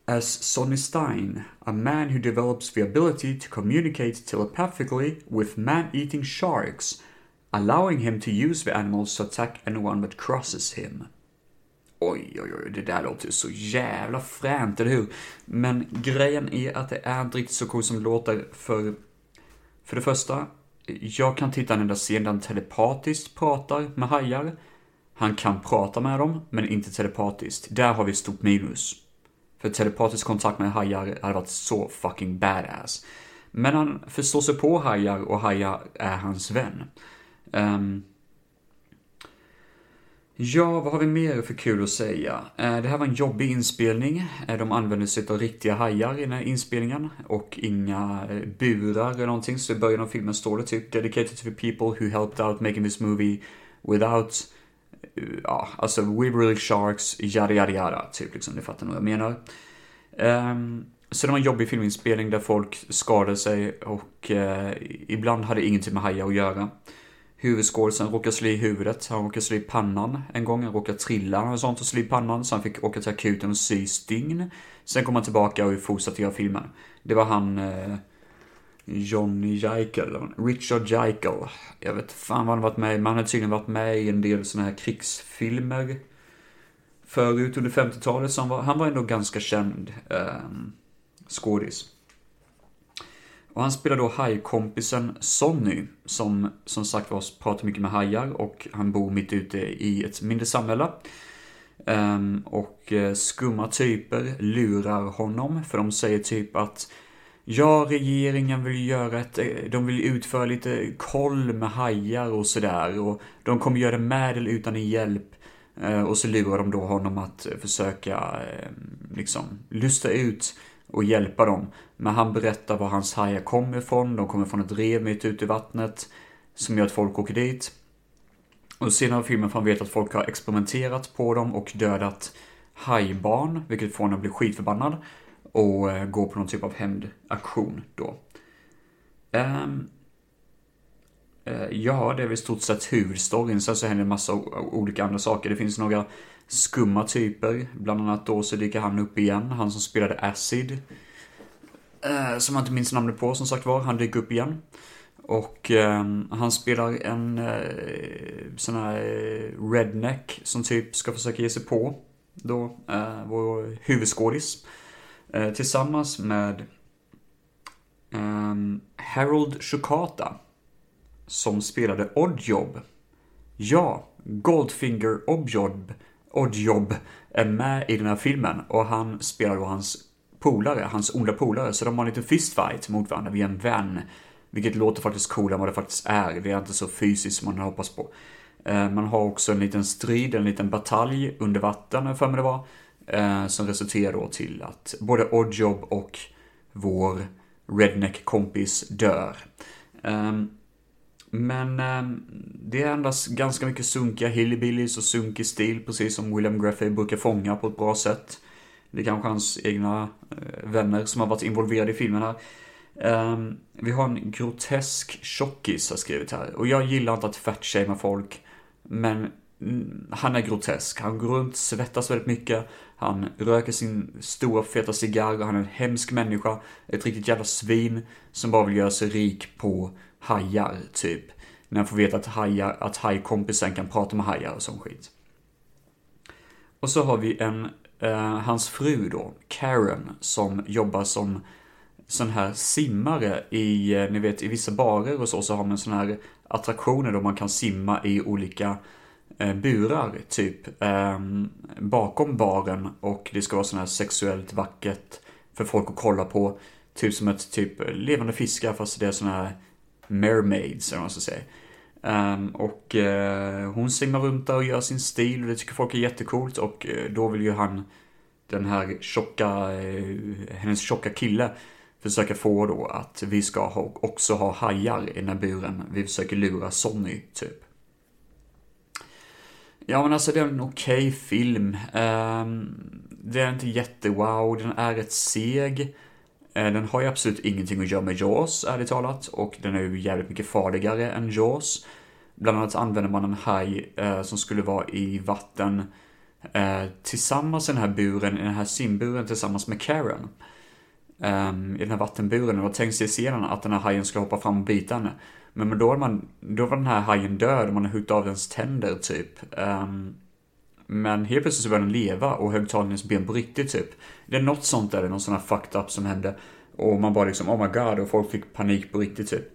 as Sonny Stein, a man who develops the ability to communicate telepathically with man-eating sharks, allowing him to use the animals to attack anyone that crosses him. Oj, oj, oj, det där låter ju så jävla fränt, eller hur? Men grejen är att det är inte riktigt så coolt som det låter, för... För det första, jag kan titta en enda scen där han telepatiskt pratar med hajar. Han kan prata med dem, men inte telepatiskt. Där har vi ett stort minus. För telepatisk kontakt med hajar hade varit så fucking badass. Men han förstår sig på hajar och hajar är hans vän. Um, Ja, vad har vi mer för kul att säga? Eh, det här var en jobbig inspelning. Eh, de använde sig av riktiga hajar i den här inspelningen och inga eh, burar eller någonting. Så i början av filmen står det typ “Dedicated to the people who helped out making this movie without” Ja, alltså “We really sharks, yada yada yada”. Typ liksom, ni fattar nog vad jag menar. Um, så det var en jobbig filminspelning där folk skadade sig och uh, ibland hade ingenting med hajar att göra huvudskådisen råkade slå i huvudet, han råkade slå i pannan en gång, han råkade trilla och sånt och slå i pannan så han fick åka till akuten och sy stygn. Sen kom han tillbaka och fortsatte göra filmen. Det var han eh, Johnny Jaikel, Richard Jaikel. Jag vet fan vad han varit med i, men han har tydligen varit med i en del såna här krigsfilmer förut under 50-talet, så han var, han var ändå ganska känd eh, skådis. Och han spelar då hajkompisen Sonny, som som sagt var pratar mycket med hajar och han bor mitt ute i ett mindre samhälle. Um, och eh, skumma typer lurar honom, för de säger typ att Ja, regeringen vill göra ett, eh, de vill utföra lite koll med hajar och sådär och de kommer göra det med eller utan hjälp. Eh, och så lurar de då honom att försöka ehm, liksom lusta ut och hjälpa dem. Men han berättar var hans hajar kommer ifrån. De kommer från ett rev mitt ute i vattnet. Som gör att folk åker dit. Och senare i filmen får han veta att folk har experimenterat på dem och dödat hajbarn. Vilket får honom att bli skitförbannad. Och eh, gå på någon typ av hämndaktion då. Um, ja, det är väl i stort sett huvudstoryn. Sen så händer en massa olika andra saker. Det finns några skumma typer. Bland annat då så dyker han upp igen, han som spelade Acid. Eh, som jag inte minns namnet på som sagt var, han dyker upp igen. Och eh, han spelar en eh, sån här eh, redneck som typ ska försöka ge sig på då eh, vår huvudskådis. Eh, tillsammans med eh, Harold Shukata som spelade Oddjob. Ja, Goldfinger Oddjob, Oddjob är med i den här filmen och han spelar då hans polare, hans onda polare, så de har en liten fistfight mot varandra via en vän. Vilket låter faktiskt coolare än vad det faktiskt är. Det är inte så fysiskt som man hoppas på. Eh, man har också en liten strid, en liten batalj under vatten, för mig det var. Eh, som resulterar då till att både Oddjob och vår redneck-kompis dör. Ehm, men eh, det är endast ganska mycket sunkiga hillbillies och sunkig stil, precis som William Graffey brukar fånga på ett bra sätt. Det är kanske hans egna eh, vänner som har varit involverade i filmen här. Eh, vi har en grotesk tjockis har skrivit här. Och jag gillar inte att fatshamea folk. Men mm, han är grotesk. Han går runt, svettas väldigt mycket. Han röker sin stora feta cigarr och han är en hemsk människa. Ett riktigt jävla svin som bara vill göra sig rik på hajar, typ. När han får veta att, hajar, att hajkompisen kan prata med hajar och sån skit. Och så har vi en, eh, hans fru då, Karen, som jobbar som sån här simmare i, eh, ni vet i vissa barer och så, så har man sån här attraktioner då man kan simma i olika eh, burar, typ eh, bakom baren och det ska vara sån här sexuellt vackert för folk att kolla på. Typ som ett typ levande fiskar fast det är såna här mermaids eller vad man ska säga. Um, och uh, hon simmar runt där och gör sin stil och det tycker folk är jättecoolt och uh, då vill ju han den här tjocka, uh, hennes tjocka kille försöka få då att vi ska ha, också ha hajar i den här buren. Vi försöker lura Sonny, typ. Ja men alltså det är en okej okay film. Um, det är inte jättewow, den är rätt seg. Eh, den har ju absolut ingenting att göra med Jaws, ärligt talat. Och den är ju jävligt mycket farligare än Jaws. Bland annat använder man en haj eh, som skulle vara i vatten eh, tillsammans i den här buren, i den här simburen tillsammans med Karen Eh, i den här vattenburen. Och tänkt sig scenen att den här hajen skulle hoppa fram och bita henne. Men då, man, då var den här hajen död och man har huggit av dens tänder typ. Um, men helt plötsligt så började den leva och högg tag i hennes ben på riktigt typ. Det är något sånt där, det är någon sån här fucked up som hände. Och man bara liksom, oh my god, och folk fick panik på riktigt typ.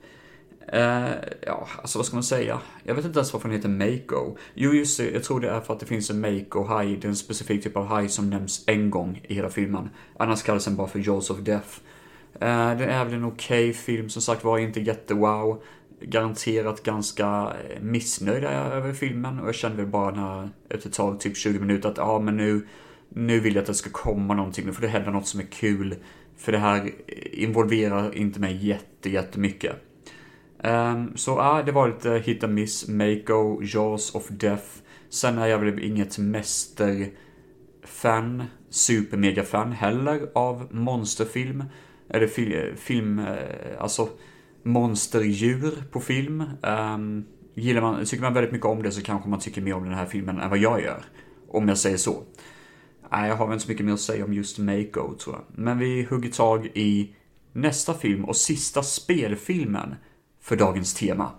Uh, ja, alltså vad ska man säga? Jag vet inte ens varför den heter Mako. Jo, just det, jag tror det är för att det finns en Mako-haj, det är en specifik typ av haj som nämns en gång i hela filmen. Annars kallas den bara för Jaws of Death. Uh, det är väl en okej okay film, som sagt var inte jättewow. Garanterat ganska eh, missnöjda missnöjd över filmen och jag kände väl bara när, efter ett tag, typ 20 minuter, att ja ah, men nu, nu vill jag att det ska komma någonting, nu får det hända något som är kul. För det här eh, involverar inte mig jätte, jättemycket. Um, så ja, det var lite hit and miss. Mako, Jaws of Death. Sen är jag väl inget mästerfan, supermega-fan heller av monsterfilm. Eller fil film, eh, alltså monsterdjur på film. Um, gillar man, tycker man väldigt mycket om det så kanske man tycker mer om den här filmen än vad jag gör. Om jag säger så. Nej, jag har väl inte så mycket mer att säga om just Mako tror jag. Men vi hugger tag i nästa film och sista spelfilmen för dagens tema.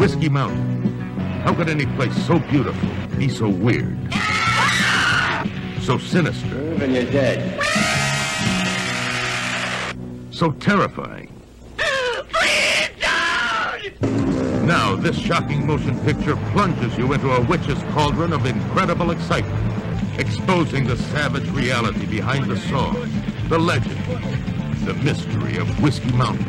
Whiskey Mountain. How could any place so beautiful be so weird? So sinister. And you're dead. So terrifying. Now, this shocking motion picture plunges you into a witch's cauldron of incredible excitement, exposing the savage reality behind the song, the legend, the mystery of Whiskey Mountain.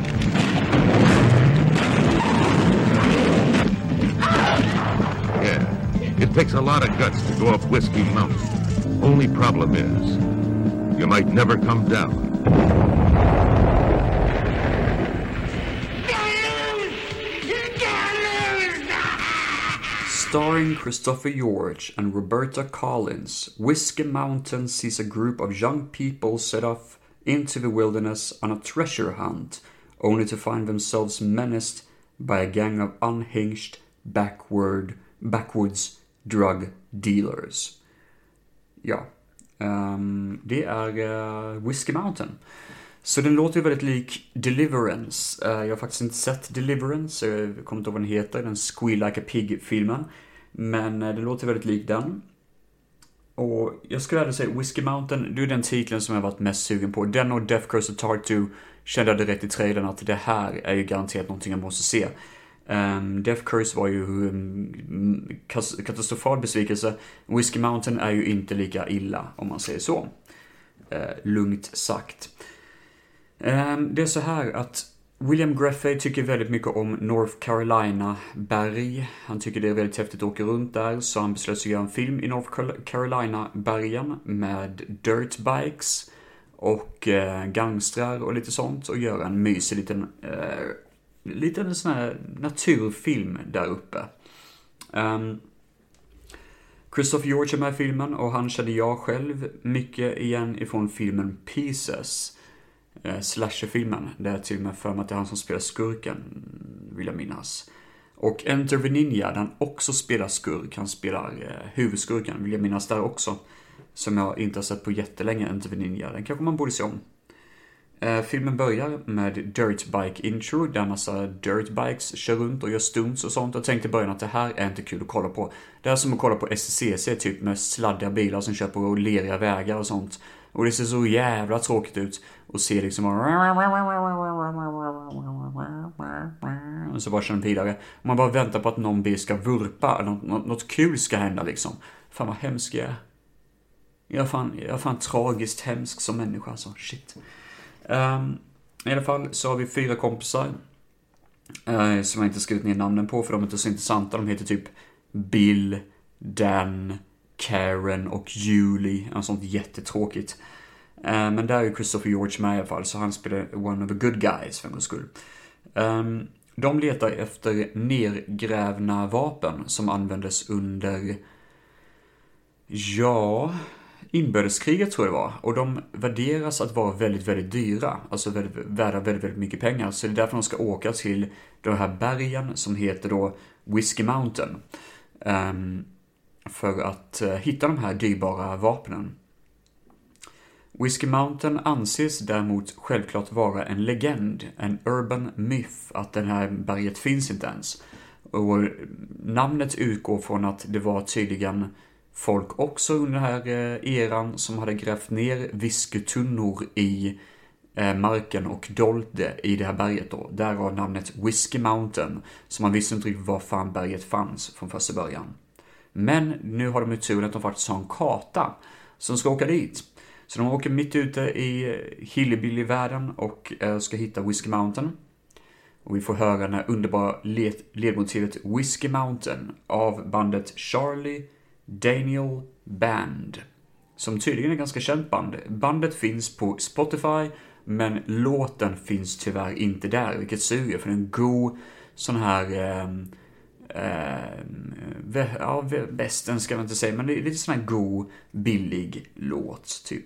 Yeah, it takes a lot of guts to go up Whiskey Mountain. Only problem is, you might never come down. Starring Christopher George and Roberta Collins, Whiskey Mountain sees a group of young people set off into the wilderness on a treasure hunt, only to find themselves menaced by a gang of unhinged, backward Backwoods Drug Dealers. Ja, um, det är uh, Whiskey Mountain. Så den låter ju väldigt lik Deliverance. Eh, jag har faktiskt inte sett Deliverance, jag kommer inte ihåg vad den heter, den Squeal Like a Pig-filmen. Men eh, den låter väldigt lik den. Och jag skulle även säga Whiskey Mountain, det är den titeln som jag varit mest sugen på. Den och Death Curse of Tartu kände jag direkt i trailern att det här är ju garanterat någonting jag måste se. Um, Death Curse var ju um, katastrofal besvikelse. Whiskey Mountain är ju inte lika illa, om man säger så. Uh, lugnt sagt. Ehm, det är så här att William Greffey tycker väldigt mycket om North Carolina-berg. Han tycker det är väldigt häftigt att åka runt där, så han beslöt sig att göra en film i North Carolina-bergen med dirtbikes och eh, gangstrar och lite sånt och göra en mysig liten, eh, liten sån här naturfilm där uppe. Um, Christopher George är med i filmen och han känner jag själv mycket igen ifrån filmen Pieces eh, slasherfilmen. Där jag till och med för mig att det är han som spelar skurken, vill jag minnas. Och Enter the Ninja, där han också spelar skurk. Han spelar eh, huvudskurken, vill jag minnas där också. Som jag inte har sett på jättelänge, Enter the Ninja. Den kanske man borde se om. Eh, filmen börjar med Dirtbike intro, där massa dirtbikes kör runt och gör stunts och sånt. Jag tänkte i början att det här är inte kul att kolla på. Det är som att kolla på SCC, typ med sladdiga bilar som kör på leriga vägar och sånt. Och det ser så jävla tråkigt ut. Och ser liksom och så bara kör den vidare. Och man bara väntar på att någon bil ska vurpa, något, något, något kul ska hända liksom. Fan vad hemsk jag är. Jag är fan, jag är fan tragiskt hemsk som människa alltså, shit. Um, I alla fall så har vi fyra kompisar. Uh, som jag inte skrivit ner namnen på för de är inte så intressanta. De heter typ Bill, Dan, Karen och Julie. Något sånt jättetråkigt. Eh, men där är Christopher George med i alla fall, så han spelar one of the good guys för en gångs skull. Ehm, de letar efter nergrävna vapen som användes under, ja, inbördeskriget tror jag det var. Och de värderas att vara väldigt, väldigt dyra. Alltså väldigt, värda väldigt, väldigt mycket pengar. Så det är därför de ska åka till de här bergen som heter då Whiskey Mountain. Um, för att eh, hitta de här dyrbara vapnen. Whiskey Mountain anses däremot självklart vara en legend, en urban myth, att det här berget finns inte ens. Och eh, namnet utgår från att det var tydligen folk också under den här eh, eran som hade grävt ner whiskytunnor i marken och dolt det i det här berget då. Därav namnet Whiskey Mountain. Så man visste inte riktigt var fan berget fanns från första början. Men nu har de ju turen att de faktiskt har en karta som ska åka dit. Så de åker mitt ute i eh, Hillbilly-världen och eh, ska hitta Whiskey Mountain. Och vi får höra den här underbara ledmotivet Whiskey Mountain av bandet Charlie Daniel Band. Som tydligen är ett ganska känt band. Bandet finns på Spotify, men låten finns tyvärr inte där, vilket suger för en god sån här eh, eh, ja, västern ska man inte säga, men det är lite sån här god, billig låt, typ.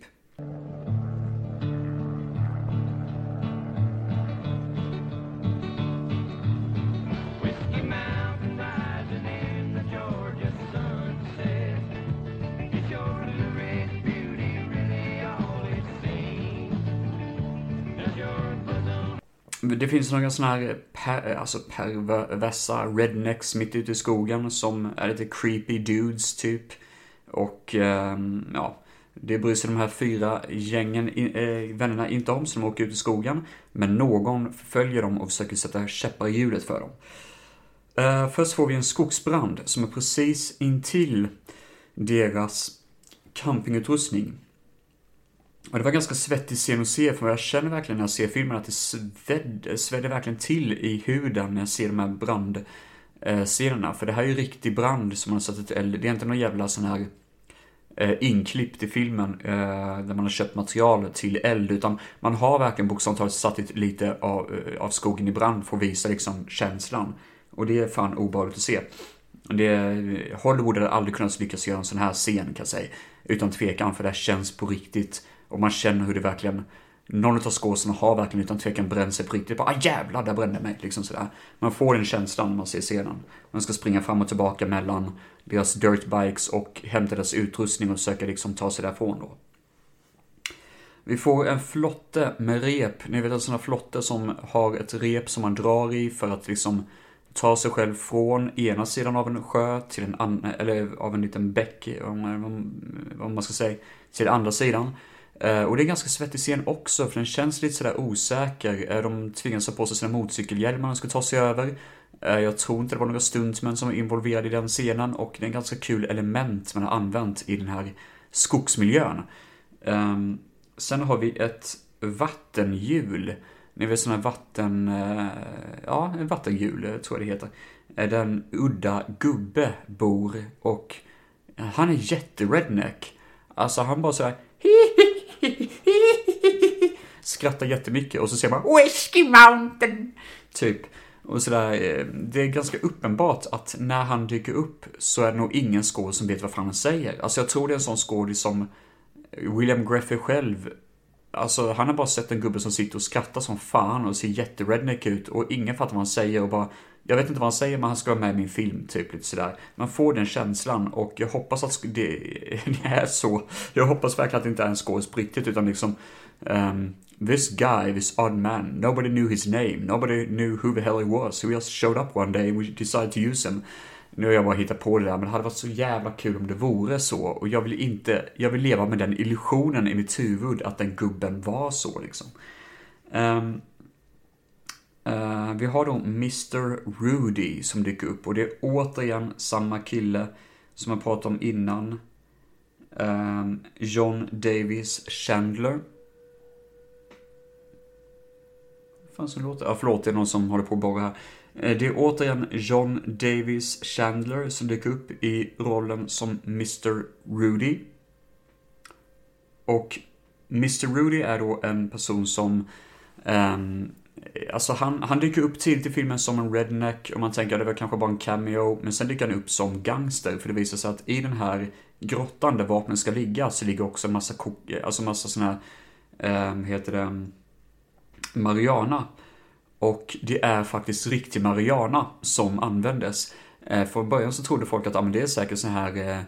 Det finns några sådana här per, alltså perversa rednecks mitt ute i skogen som är lite creepy dudes typ. Och ehm, ja, det bryr sig de här fyra gängen, äh, vännerna inte om, så de åker ut i skogen. Men någon följer dem och försöker sätta käppar i hjulet för dem. Uh, först får vi en skogsbrand som är precis intill deras campingutrustning. Och det var ganska svettig scen att se, för jag känner verkligen när jag ser filmen att det svedde, svedde verkligen till i huden när jag ser de här brandscenerna. Eh, för det här är ju riktig brand som man har satt ett eld. Det är inte någon jävla sån här eh, inklippt i filmen eh, där man har köpt material till eld, utan man har verkligen bokstavligt talat satt lite av, eh, av skogen i brand för att visa liksom känslan. Och det är fan obehagligt att se. Det, Hollywood hade aldrig kunnat lyckas göra en sån här scen kan jag säga. Utan tvekan, för det här känns på riktigt. Och man känner hur det verkligen, någon av skåsarna har verkligen utan tvekan bränt sig på riktigt. Bara, ah jävlar, där brände mig. Liksom sådär. Man får den känslan när man ser scenen. Man ska springa fram och tillbaka mellan deras dirtbikes och hämta deras utrustning och försöka liksom ta sig därifrån då. Vi får en flotte med rep. Ni vet en sån här flotte som har ett rep som man drar i för att liksom ta sig själv från ena sidan av en sjö till en annan, eller av en liten bäck, vad man ska säga, till andra sidan. Eh, och det är ganska svettig scen också, för den känns lite sådär osäker. Eh, de tvingas ha på sig sina motorcykelhjälmar när de ska ta sig över. Eh, jag tror inte det var några stuntmän som var involverade i den scenen och det är en ganska kul element man har använt i den här skogsmiljön. Ehm, sen har vi ett vattenhjul. Ni vet sådana här vatten... Ja, vattenhjul tror jag det heter. Där en udda gubbe bor och han är jätteredneck. Alltså han bara såhär skrattar jättemycket och så ser man Whiskey Mountain! Typ. Och sådär, eh, det är ganska uppenbart att när han dyker upp så är det nog ingen skådis som vet vad fan han säger. Alltså jag tror det är en sån skådis som William Greffer själv Alltså han har bara sett en gubbe som sitter och skrattar som fan och ser jätteredneck ut och ingen fattar vad han säger och bara Jag vet inte vad han säger men han ska vara med i min film, typ lite sådär. Man får den känslan och jag hoppas att det, är så. Jag hoppas verkligen att det inte är en skådis på riktigt utan liksom um, This guy, this odd man, nobody knew his name, nobody knew who the hell he was. So just showed up one day and we decided to use him. Nu har jag bara hittat på det där, men det hade varit så jävla kul om det vore så. Och jag vill inte, jag vill leva med den illusionen i mitt huvud att den gubben var så liksom. Um, uh, vi har då Mr. Rudy som dyker upp och det är återigen samma kille som jag pratade om innan. Um, John Davis Chandler. Vad fan som låter? Ja, förlåt, det är någon som håller på att borra här. Eh, det är återigen John Davis Chandler som dyker upp i rollen som Mr. Rudy. Och Mr. Rudy är då en person som um, Alltså han, han dyker upp tidigt i filmen som en redneck och man tänker att det var kanske bara en cameo. Men sen dyker han upp som gangster för det visar sig att i den här grottan där vapnen ska ligga så ligger också en massa, alltså massa såna här, um, heter det, Mariana. Och det är faktiskt riktig Mariana som användes. Eh, från början så trodde folk att ah, men det är säkert så här eh,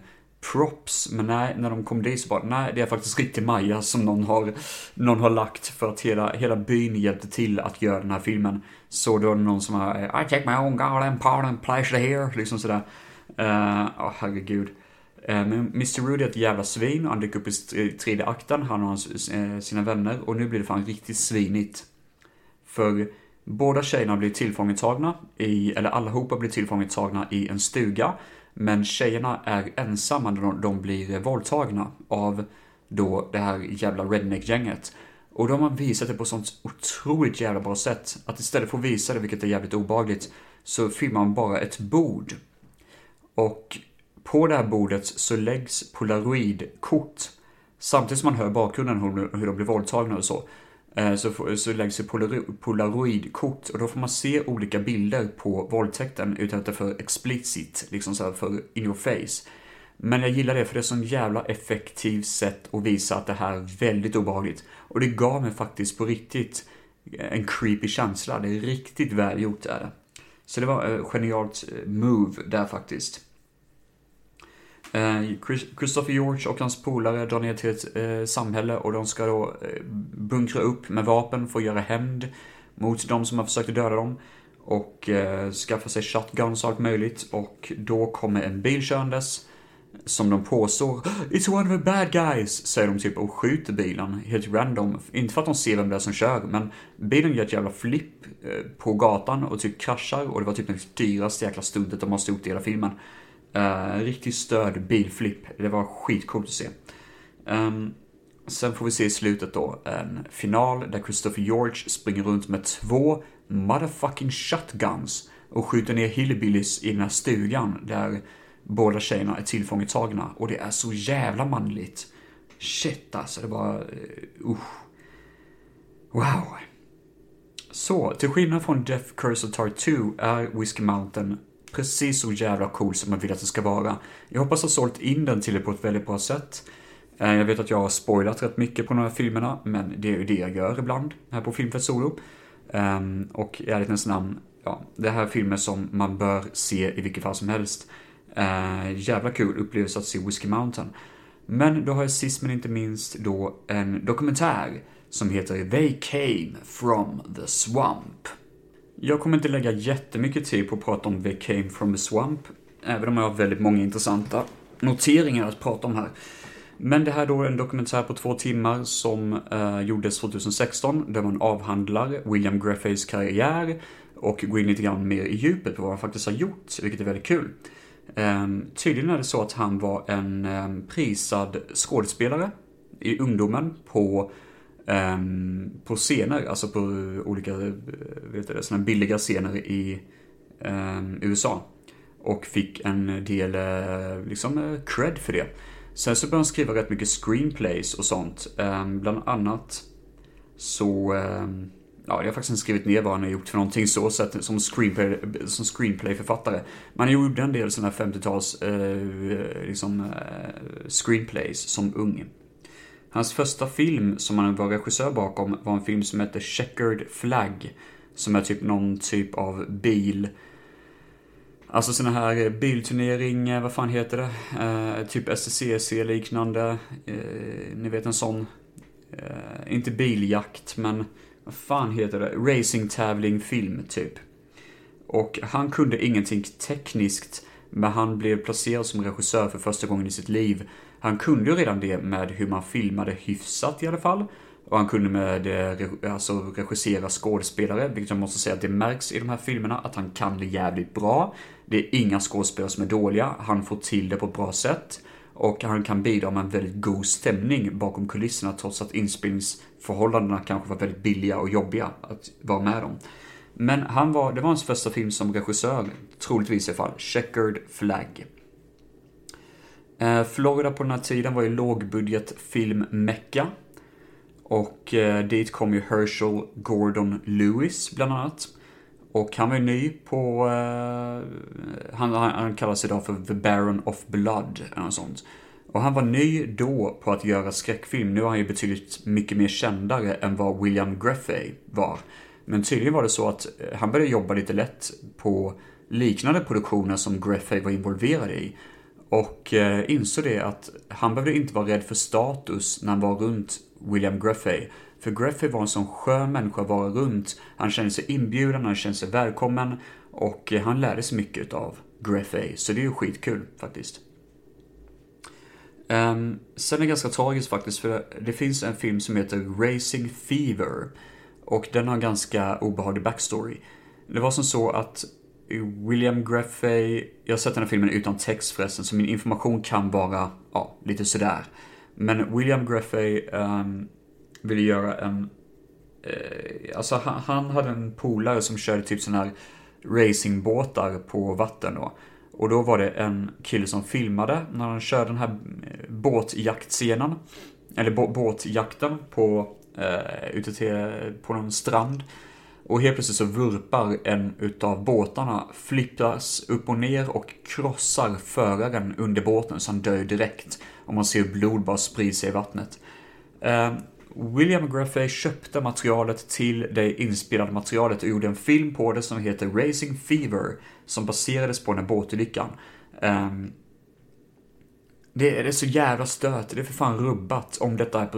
props, men nej, när de kom dit så bara, nej, det är faktiskt riktig Maja som någon har, någon har lagt för att hela, hela byn hjälpte till att göra den här filmen. Så då är det någon som har, eh, I take my own garden part and pleasure here, liksom sådär. Eh, ja, uh, oh, herregud. Uh, men Mr. Rudy är ett jävla svin och han dyker upp i tredje akten, han och hans, uh, sina vänner, och nu blir det fan riktigt svinigt. För Båda tjejerna blir tillfångetagna i, eller allihopa blir tillfångetagna i en stuga. Men tjejerna är ensamma när de, de blir våldtagna av då det här jävla redneck-gänget. Och de har visat det på sånt otroligt jävla bra sätt. Att istället för att visa det, vilket är jävligt obagligt, så filmar man bara ett bord. Och på det här bordet så läggs polaroidkort. Samtidigt som man hör bakgrunden hur de blir våldtagna och så. Eh, så, så läggs det polaroidkort och då får man se olika bilder på våldtäkten utan att det är för explicit, liksom så för in your face. Men jag gillar det för det är så jävla effektivt sätt att visa att det här är väldigt obehagligt. Och det gav mig faktiskt på riktigt eh, en creepy känsla. Det är riktigt välgjort är det. Så det var ett genialt move där faktiskt. Eh, Christopher George och hans polare drar ner till ett eh, samhälle och de ska då eh, bunkra upp med vapen för att göra hämnd mot de som har försökt döda dem. Och skaffa sig shotguns och allt möjligt. Och då kommer en bil körandes. Som de påstår It's one of the bad guys, säger de typ och skjuter bilen helt random. Inte för att de ser vem det är som kör, men bilen gör ett jävla flipp på gatan och typ kraschar och det var typ det dyraste jäkla stundet de måste gjort i hela filmen. Uh, riktigt störd bilflipp. Det var skitcoolt att se. Um, sen får vi se i slutet då en final där Christopher George springer runt med två motherfucking shotguns och skjuter ner hillbillies i den här stugan där båda tjejerna är tillfångetagna och det är så jävla manligt. Shit alltså, det var... Uh, uh. Wow. Så, till skillnad från Death Curse of Tar 2 är Whiskey Mountain precis så jävla cool som man vill att det ska vara. Jag hoppas ha sålt in den till er på ett väldigt bra sätt. Eh, jag vet att jag har spoilat rätt mycket på de här filmerna, men det är ju det jag gör ibland här på Filmfett Solo. Ehm, och i ärlighetens namn, ja, det här är filmer som man bör se i vilket fall som helst. Eh, jävla kul upplevelse att se Whiskey Mountain. Men då har jag sist men inte minst då en dokumentär som heter They came from the swamp. Jag kommer inte lägga jättemycket tid på att prata om The came from the swamp, även om jag har väldigt många intressanta noteringar att prata om här. Men det här då är en dokumentär på två timmar som eh, gjordes 2016, där man avhandlar William Greffays karriär och går in lite grann mer i djupet på vad han faktiskt har gjort, vilket är väldigt kul. Eh, tydligen är det så att han var en eh, prisad skådespelare i ungdomen på, Ehm, på scener, alltså på olika eh, vet det, såna billiga scener i ehm, USA. Och fick en del eh, liksom, eh, cred för det. Sen så började han skriva rätt mycket screenplays och sånt. Ehm, bland annat så, ja, jag har faktiskt inte skrivit ner vad han har gjort för någonting så, så att, som, screenplay, som screenplayförfattare. Men han gjorde en del sådana här 50-tals eh, liksom, eh, screenplays som ung. Hans första film som han var regissör bakom var en film som hette Checkered Flag. Som är typ någon typ av bil Alltså såna här bilturnering, vad fan heter det? Eh, typ SCCC liknande. Eh, ni vet en sån, eh, inte biljakt men vad fan heter det? Racingtävling film typ. Och han kunde ingenting tekniskt, men han blev placerad som regissör för första gången i sitt liv. Han kunde ju redan det med hur man filmade hyfsat i alla fall. Och han kunde med alltså, regissera skådespelare, vilket jag måste säga att det märks i de här filmerna att han kan det jävligt bra. Det är inga skådespelare som är dåliga, han får till det på ett bra sätt. Och han kan bidra med en väldigt god stämning bakom kulisserna trots att inspelningsförhållandena kanske var väldigt billiga och jobbiga att vara med om. Men han var, det var hans första film som regissör, troligtvis i alla fall, Checkered Flag. Eh, Florida på den här tiden var ju lågbudgetfilm-mecka. Och eh, dit kom ju Herschel Gordon Lewis bland annat. Och han var ju ny på, uh, han, han, han kallas idag för The Baron of Blood, eller något sånt. Och han var ny då på att göra skräckfilm. Nu är han ju betydligt mycket mer kändare än vad William Greffey var. Men tydligen var det så att eh, han började jobba lite lätt på liknande produktioner som Greffey var involverad i. Och eh, insåg det att han behövde inte vara rädd för status när han var runt William Greffey. För Graffey var en sån skön människa att vara runt. Han kände sig inbjuden, han kände sig välkommen och eh, han lärde sig mycket av Graffey. Så det är ju skitkul faktiskt. Um, sen är det ganska tragiskt faktiskt för det finns en film som heter Racing Fever. Och den har en ganska obehaglig backstory. Det var som så att William Greffey, jag har sett den här filmen utan text förresten, så min information kan vara, ja, lite sådär. Men William Greffey um, ville göra en... Eh, alltså han, han, hade en polare som körde typ sådana här racingbåtar på vatten då. Och då var det en kille som filmade när han körde den här eh, båtjaktscenen. Eller båtjakten på, eh, ute till, på någon strand. Och helt plötsligt så vurpar en utav båtarna, flippas upp och ner och krossar föraren under båten så han dör direkt. Och man ser blod bara sprida sig i vattnet. Eh, William Graffey köpte materialet till det inspelade materialet och gjorde en film på det som heter Racing Fever, som baserades på den här båtolyckan. Ehm, det, är så jävla stört, det är för fan rubbat om detta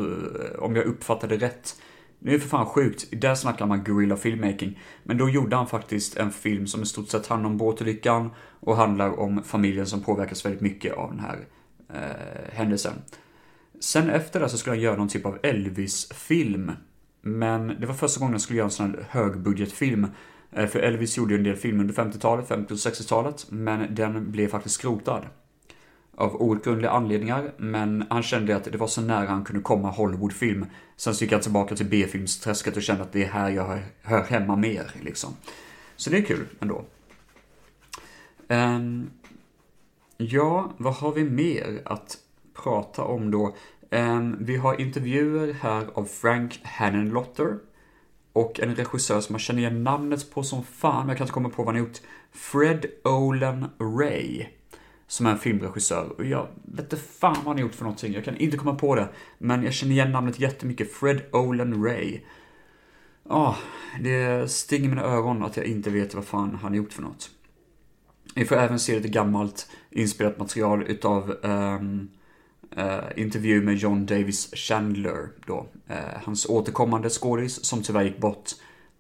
om jag uppfattade rätt. Det är för fan sjukt, där snackar man guerrilla filmmaking. Men då gjorde han faktiskt en film som i stort sett handlar om båtolyckan och handlar om familjen som påverkas väldigt mycket av den här eh, händelsen. Sen efter det så skulle han göra någon typ av Elvis-film. Men det var första gången han skulle göra en sån här högbudgetfilm. Eh, för Elvis gjorde ju en del filmer under 50-talet, 50 och 60-talet, men den blev faktiskt skrotad. Av outgrundliga anledningar, men han kände att det var så nära han kunde komma Hollywoodfilm. Sen så gick han tillbaka till B-filmsträsket och kände att det är här jag hör hemma mer, liksom. Så det är kul ändå. Um, ja, vad har vi mer att prata om då. Um, vi har intervjuer här av Frank Hannenlotter och en regissör som man känner igen namnet på som fan, men jag kan inte komma på vad han har gjort. Fred Olen Ray. Som är en filmregissör. Och jag vet inte fan vad han har gjort för någonting. Jag kan inte komma på det. Men jag känner igen namnet jättemycket. Fred Olen Ray. Ja, oh, det stinger mina öron att jag inte vet vad fan han har gjort för något. Vi får även se lite gammalt inspelat material utav um, uh, intervju med John Davis Chandler då. Uh, hans återkommande skådis som tyvärr gick bort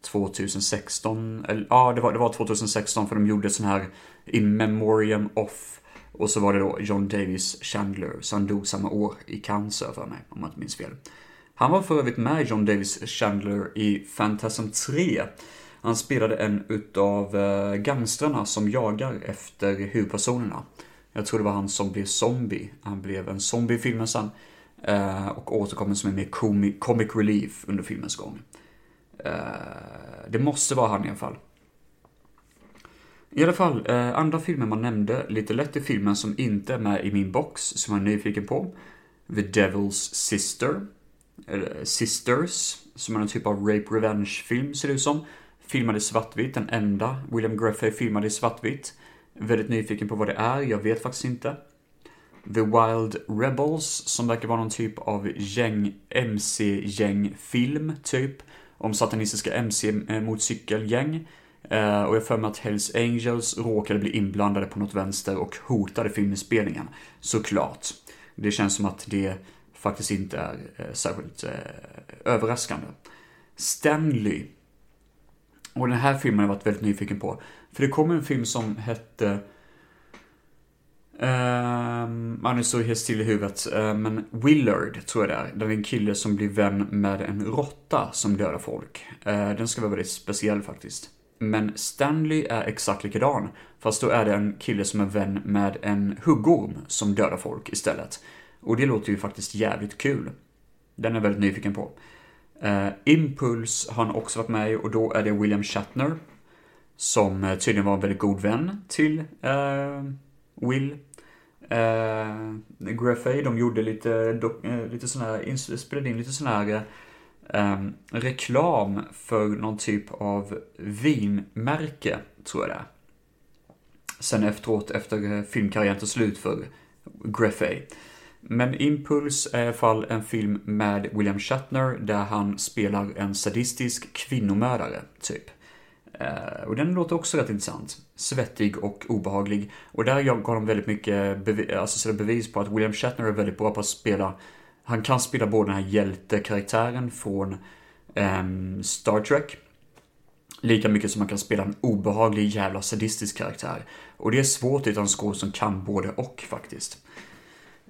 2016, eller ja, det var, det var 2016 för de gjorde sån här In Memoriam of och så var det då John Davis Chandler, så han dog samma år i cancer för mig, om jag inte minns fel. Han var för övrigt med John Davis Chandler i Phantasm 3. Han spelade en utav eh, gangstrarna som jagar efter huvudpersonerna. Jag tror det var han som blev zombie. Han blev en zombie i filmen sen. Eh, och återkommer som en mer comic, relief under filmens gång. Eh, det måste vara han i alla fall. I alla fall, eh, andra filmer man nämnde lite lätt i filmen som inte är med i min box, som jag är nyfiken på. The Devil's Sister. Eller eh, Sisters, som är en typ av rape revenge-film ser det ut som. Filmad i svartvitt, den enda William Griffey filmade i svartvitt. Väldigt nyfiken på vad det är, jag vet faktiskt inte. The Wild Rebels, som verkar vara någon typ av gäng, MC-gäng-film, typ. Om satanistiska MC-motorcykelgäng. Eh, Eh, och jag för mig att Hells Angels råkade bli inblandade på något vänster och hotade filminspelningen. Såklart. Det känns som att det faktiskt inte är eh, särskilt eh, överraskande. Stanley. Och den här filmen har jag varit väldigt nyfiken på. För det kom en film som hette... Um, nu står helt still i huvudet. Uh, men Willard, tror jag det är. Det är en kille som blir vän med en råtta som dödar folk. Uh, den ska vara väldigt speciell faktiskt. Men Stanley är exakt likadan. Fast då är det en kille som är vän med en huggorm som dödar folk istället. Och det låter ju faktiskt jävligt kul. Den är jag väldigt nyfiken på. Eh, uh, Impuls har han också varit med i och då är det William Shatner. Som eh, tydligen var en väldigt god vän till uh, Will. Uh, Griffey, de gjorde lite, uh, lite sån här, spelade in lite sån här um, reklam för någon typ av vinmärke, tror jag det är. Sen efteråt, efter filmkarriären tog slut för Greffey. Men Impuls är i alla fall en film med William Shatner där han spelar en sadistisk kvinnomördare, typ. Uh, och den låter också rätt intressant. Svettig och obehaglig. Och där gav de väldigt mycket bevis, alltså bevis på att William Shatner är väldigt bra på att spela han kan spela både den här hjältekaraktären från um, Star Trek. Lika mycket som han kan spela en obehaglig jävla sadistisk karaktär. Och det är svårt utan en skådespelare som kan både och faktiskt.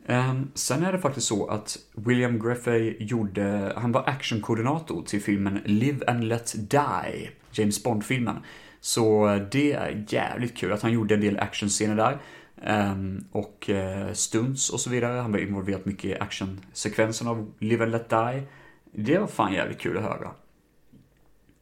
Um, sen är det faktiskt så att William Griffey gjorde, han var actionkoordinator till filmen Live and Let Die, James Bond-filmen. Så eh, det är jävligt kul att han gjorde en del actionscener där. Ehm, och eh, stunts och så vidare. Han var involverad mycket i actionsekvensen av Live and Let Die. Det var fan jävligt kul att höra.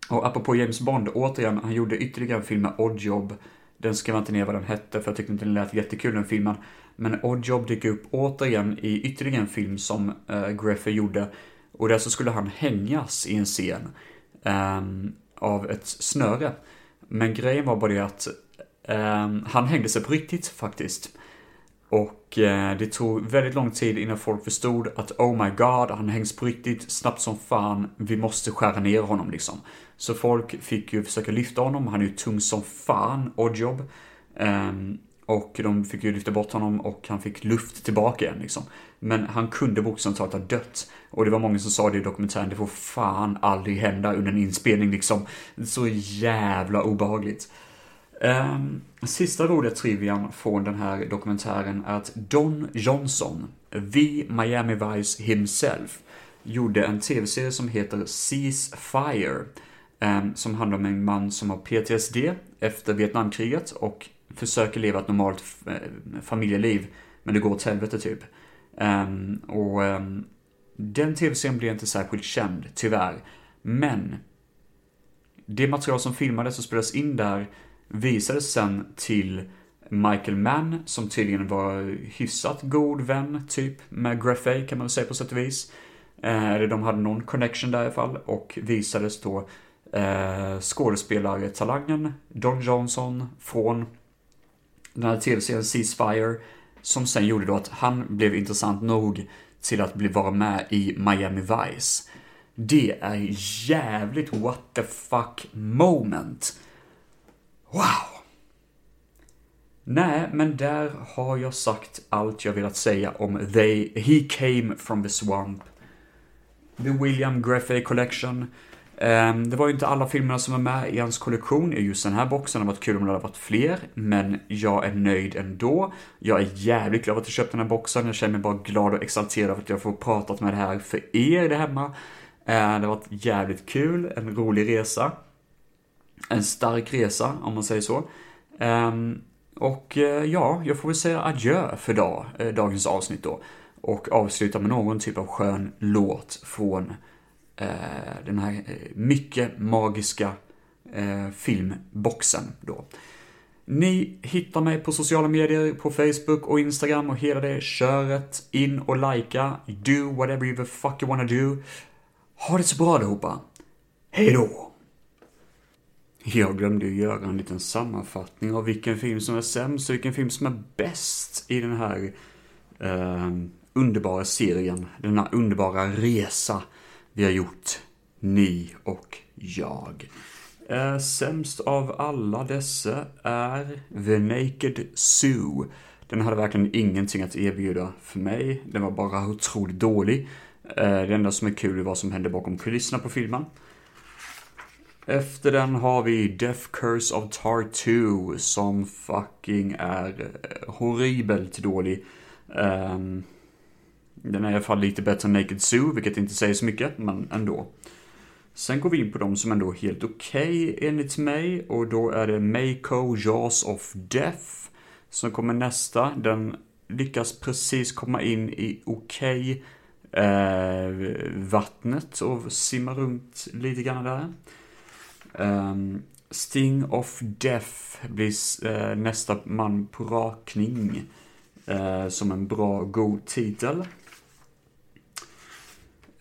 Och apropå James Bond, återigen, han gjorde ytterligare en film med Oddjob. Den skrev jag inte ner vad den hette för jag tyckte inte den lät jättekul den filmen. Men Oddjob dyker upp återigen i ytterligare en film som äh, Greffer gjorde. Och där så skulle han hängas i en scen. äh, av ett snöre. Men grejen var bara det att Ehm, han hängde sig på riktigt faktiskt. Och eh, det tog väldigt lång tid innan folk förstod att oh my god, han hängs på riktigt snabbt som fan. Vi måste skära ner honom liksom. Så folk fick ju försöka lyfta honom. Han är ju tung som fan, Oddjob. Ehm, och de fick ju lyfta bort honom och han fick luft tillbaka igen liksom. Men han kunde bokstavligt talat ha dött. Och det var många som sa det i dokumentären, det får fan aldrig hända under en inspelning liksom. Så jävla obehagligt. Um, sista roliga trivian från den här dokumentären är att Don Johnson, the Miami Vice himself, gjorde en tv-serie som heter Cease Fire. Um, ehm, som handlar om en man som har PTSD efter Vietnamkriget och försöker leva ett normalt eh, familjeliv, men det går åt helvete typ. Um, och den tv-serien blev inte särskilt känd, tyvärr. Men det material som filmades och spelades in där visades sen till Michael Mann, som tydligen var hyfsat god vän, typ, med Graffey, kan man väl säga på sätt och vis. Eh, eller de hade någon connection där i alla fall, och visades då eh, skådespelartalangen Don Johnson från den här tv-serien Ceasefire, som sen gjorde då att han blev intressant nog till att bli vara med i Miami Vice. Det är jävligt what the fuck moment. Wow! Nej, men där har jag sagt allt jag velat säga om They, He Came From The Swamp. The William Greffey Collection. Um, det var ju inte alla filmerna som var med i hans kollektion i just den här boxen. Det hade varit kul om det hade varit fler, men jag är nöjd ändå. Jag är jävligt glad att jag köpte den här boxen. Jag känner mig bara glad och exalterad för att jag får pratat med det här för er där hemma. Uh, det har varit jävligt kul, en rolig resa. En stark resa, om man säger så. Um, och eh, ja, jag får väl säga adjö för dag, eh, dagens avsnitt då. Och avsluta med någon typ av skön låt från eh, den här mycket magiska filmboxen då. Ni hittar mig på sociala medier, på Facebook och Instagram och hela det köret. In och likea, do whatever you the fuck you wanna do. Ha det så bra allihopa. Hej då! Jag glömde ju göra en liten sammanfattning av vilken film som är sämst och vilken film som är bäst i den här eh, underbara serien, denna underbara resa vi har gjort, ni och jag. Eh, sämst av alla dessa är The Naked Zoo. Den hade verkligen ingenting att erbjuda för mig. Den var bara otroligt dålig. Eh, det enda som är kul är vad som hände bakom kulisserna på filmen. Efter den har vi Death Curse of Tar 2 som fucking är eh, horribelt dålig. Um, den är i alla fall lite bättre än Naked Zoo, vilket inte säger så mycket, men ändå. Sen går vi in på de som ändå är helt okej okay, enligt mig och då är det Mako Jaws of Death som kommer nästa. Den lyckas precis komma in i okej okay, eh, vattnet och simma runt lite grann där. Um, Sting of Death blir uh, nästa man på rakning. Uh, som en bra, god titel.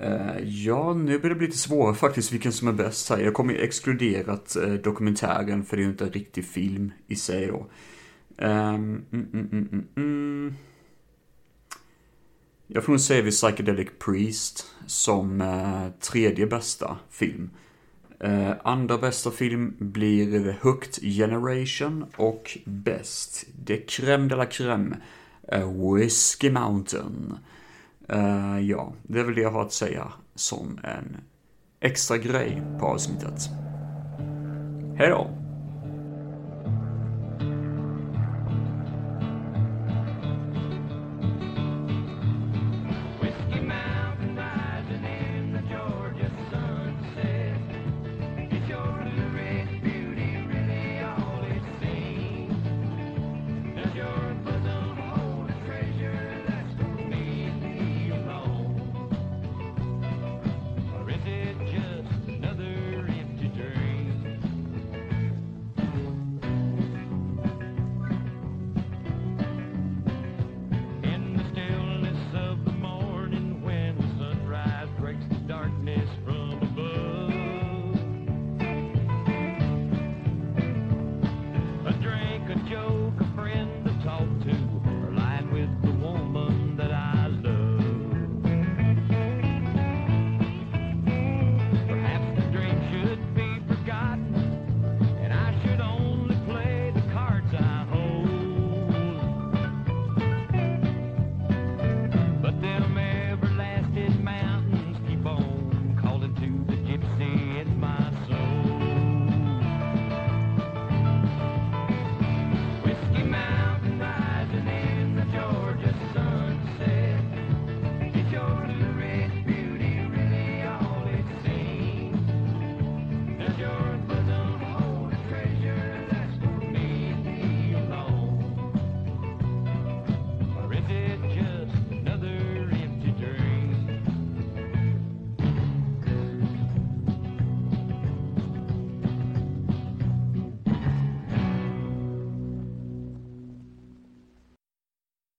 Uh, ja, nu börjar det bli lite svårare faktiskt vilken som är bäst här. Jag kommer ju exkluderat uh, dokumentären för det är ju inte en riktig film i sig då. Um, mm, mm, mm, mm, jag får nog säga vid Psychedelic Priest som uh, tredje bästa film. Eh, andra bästa film blir The Hooked Generation och bäst, det crème de la crème, eh, Whiskey Mountain. Uh, ja, det är väl det jag har att säga som en extra grej på avsnittet. Hej då!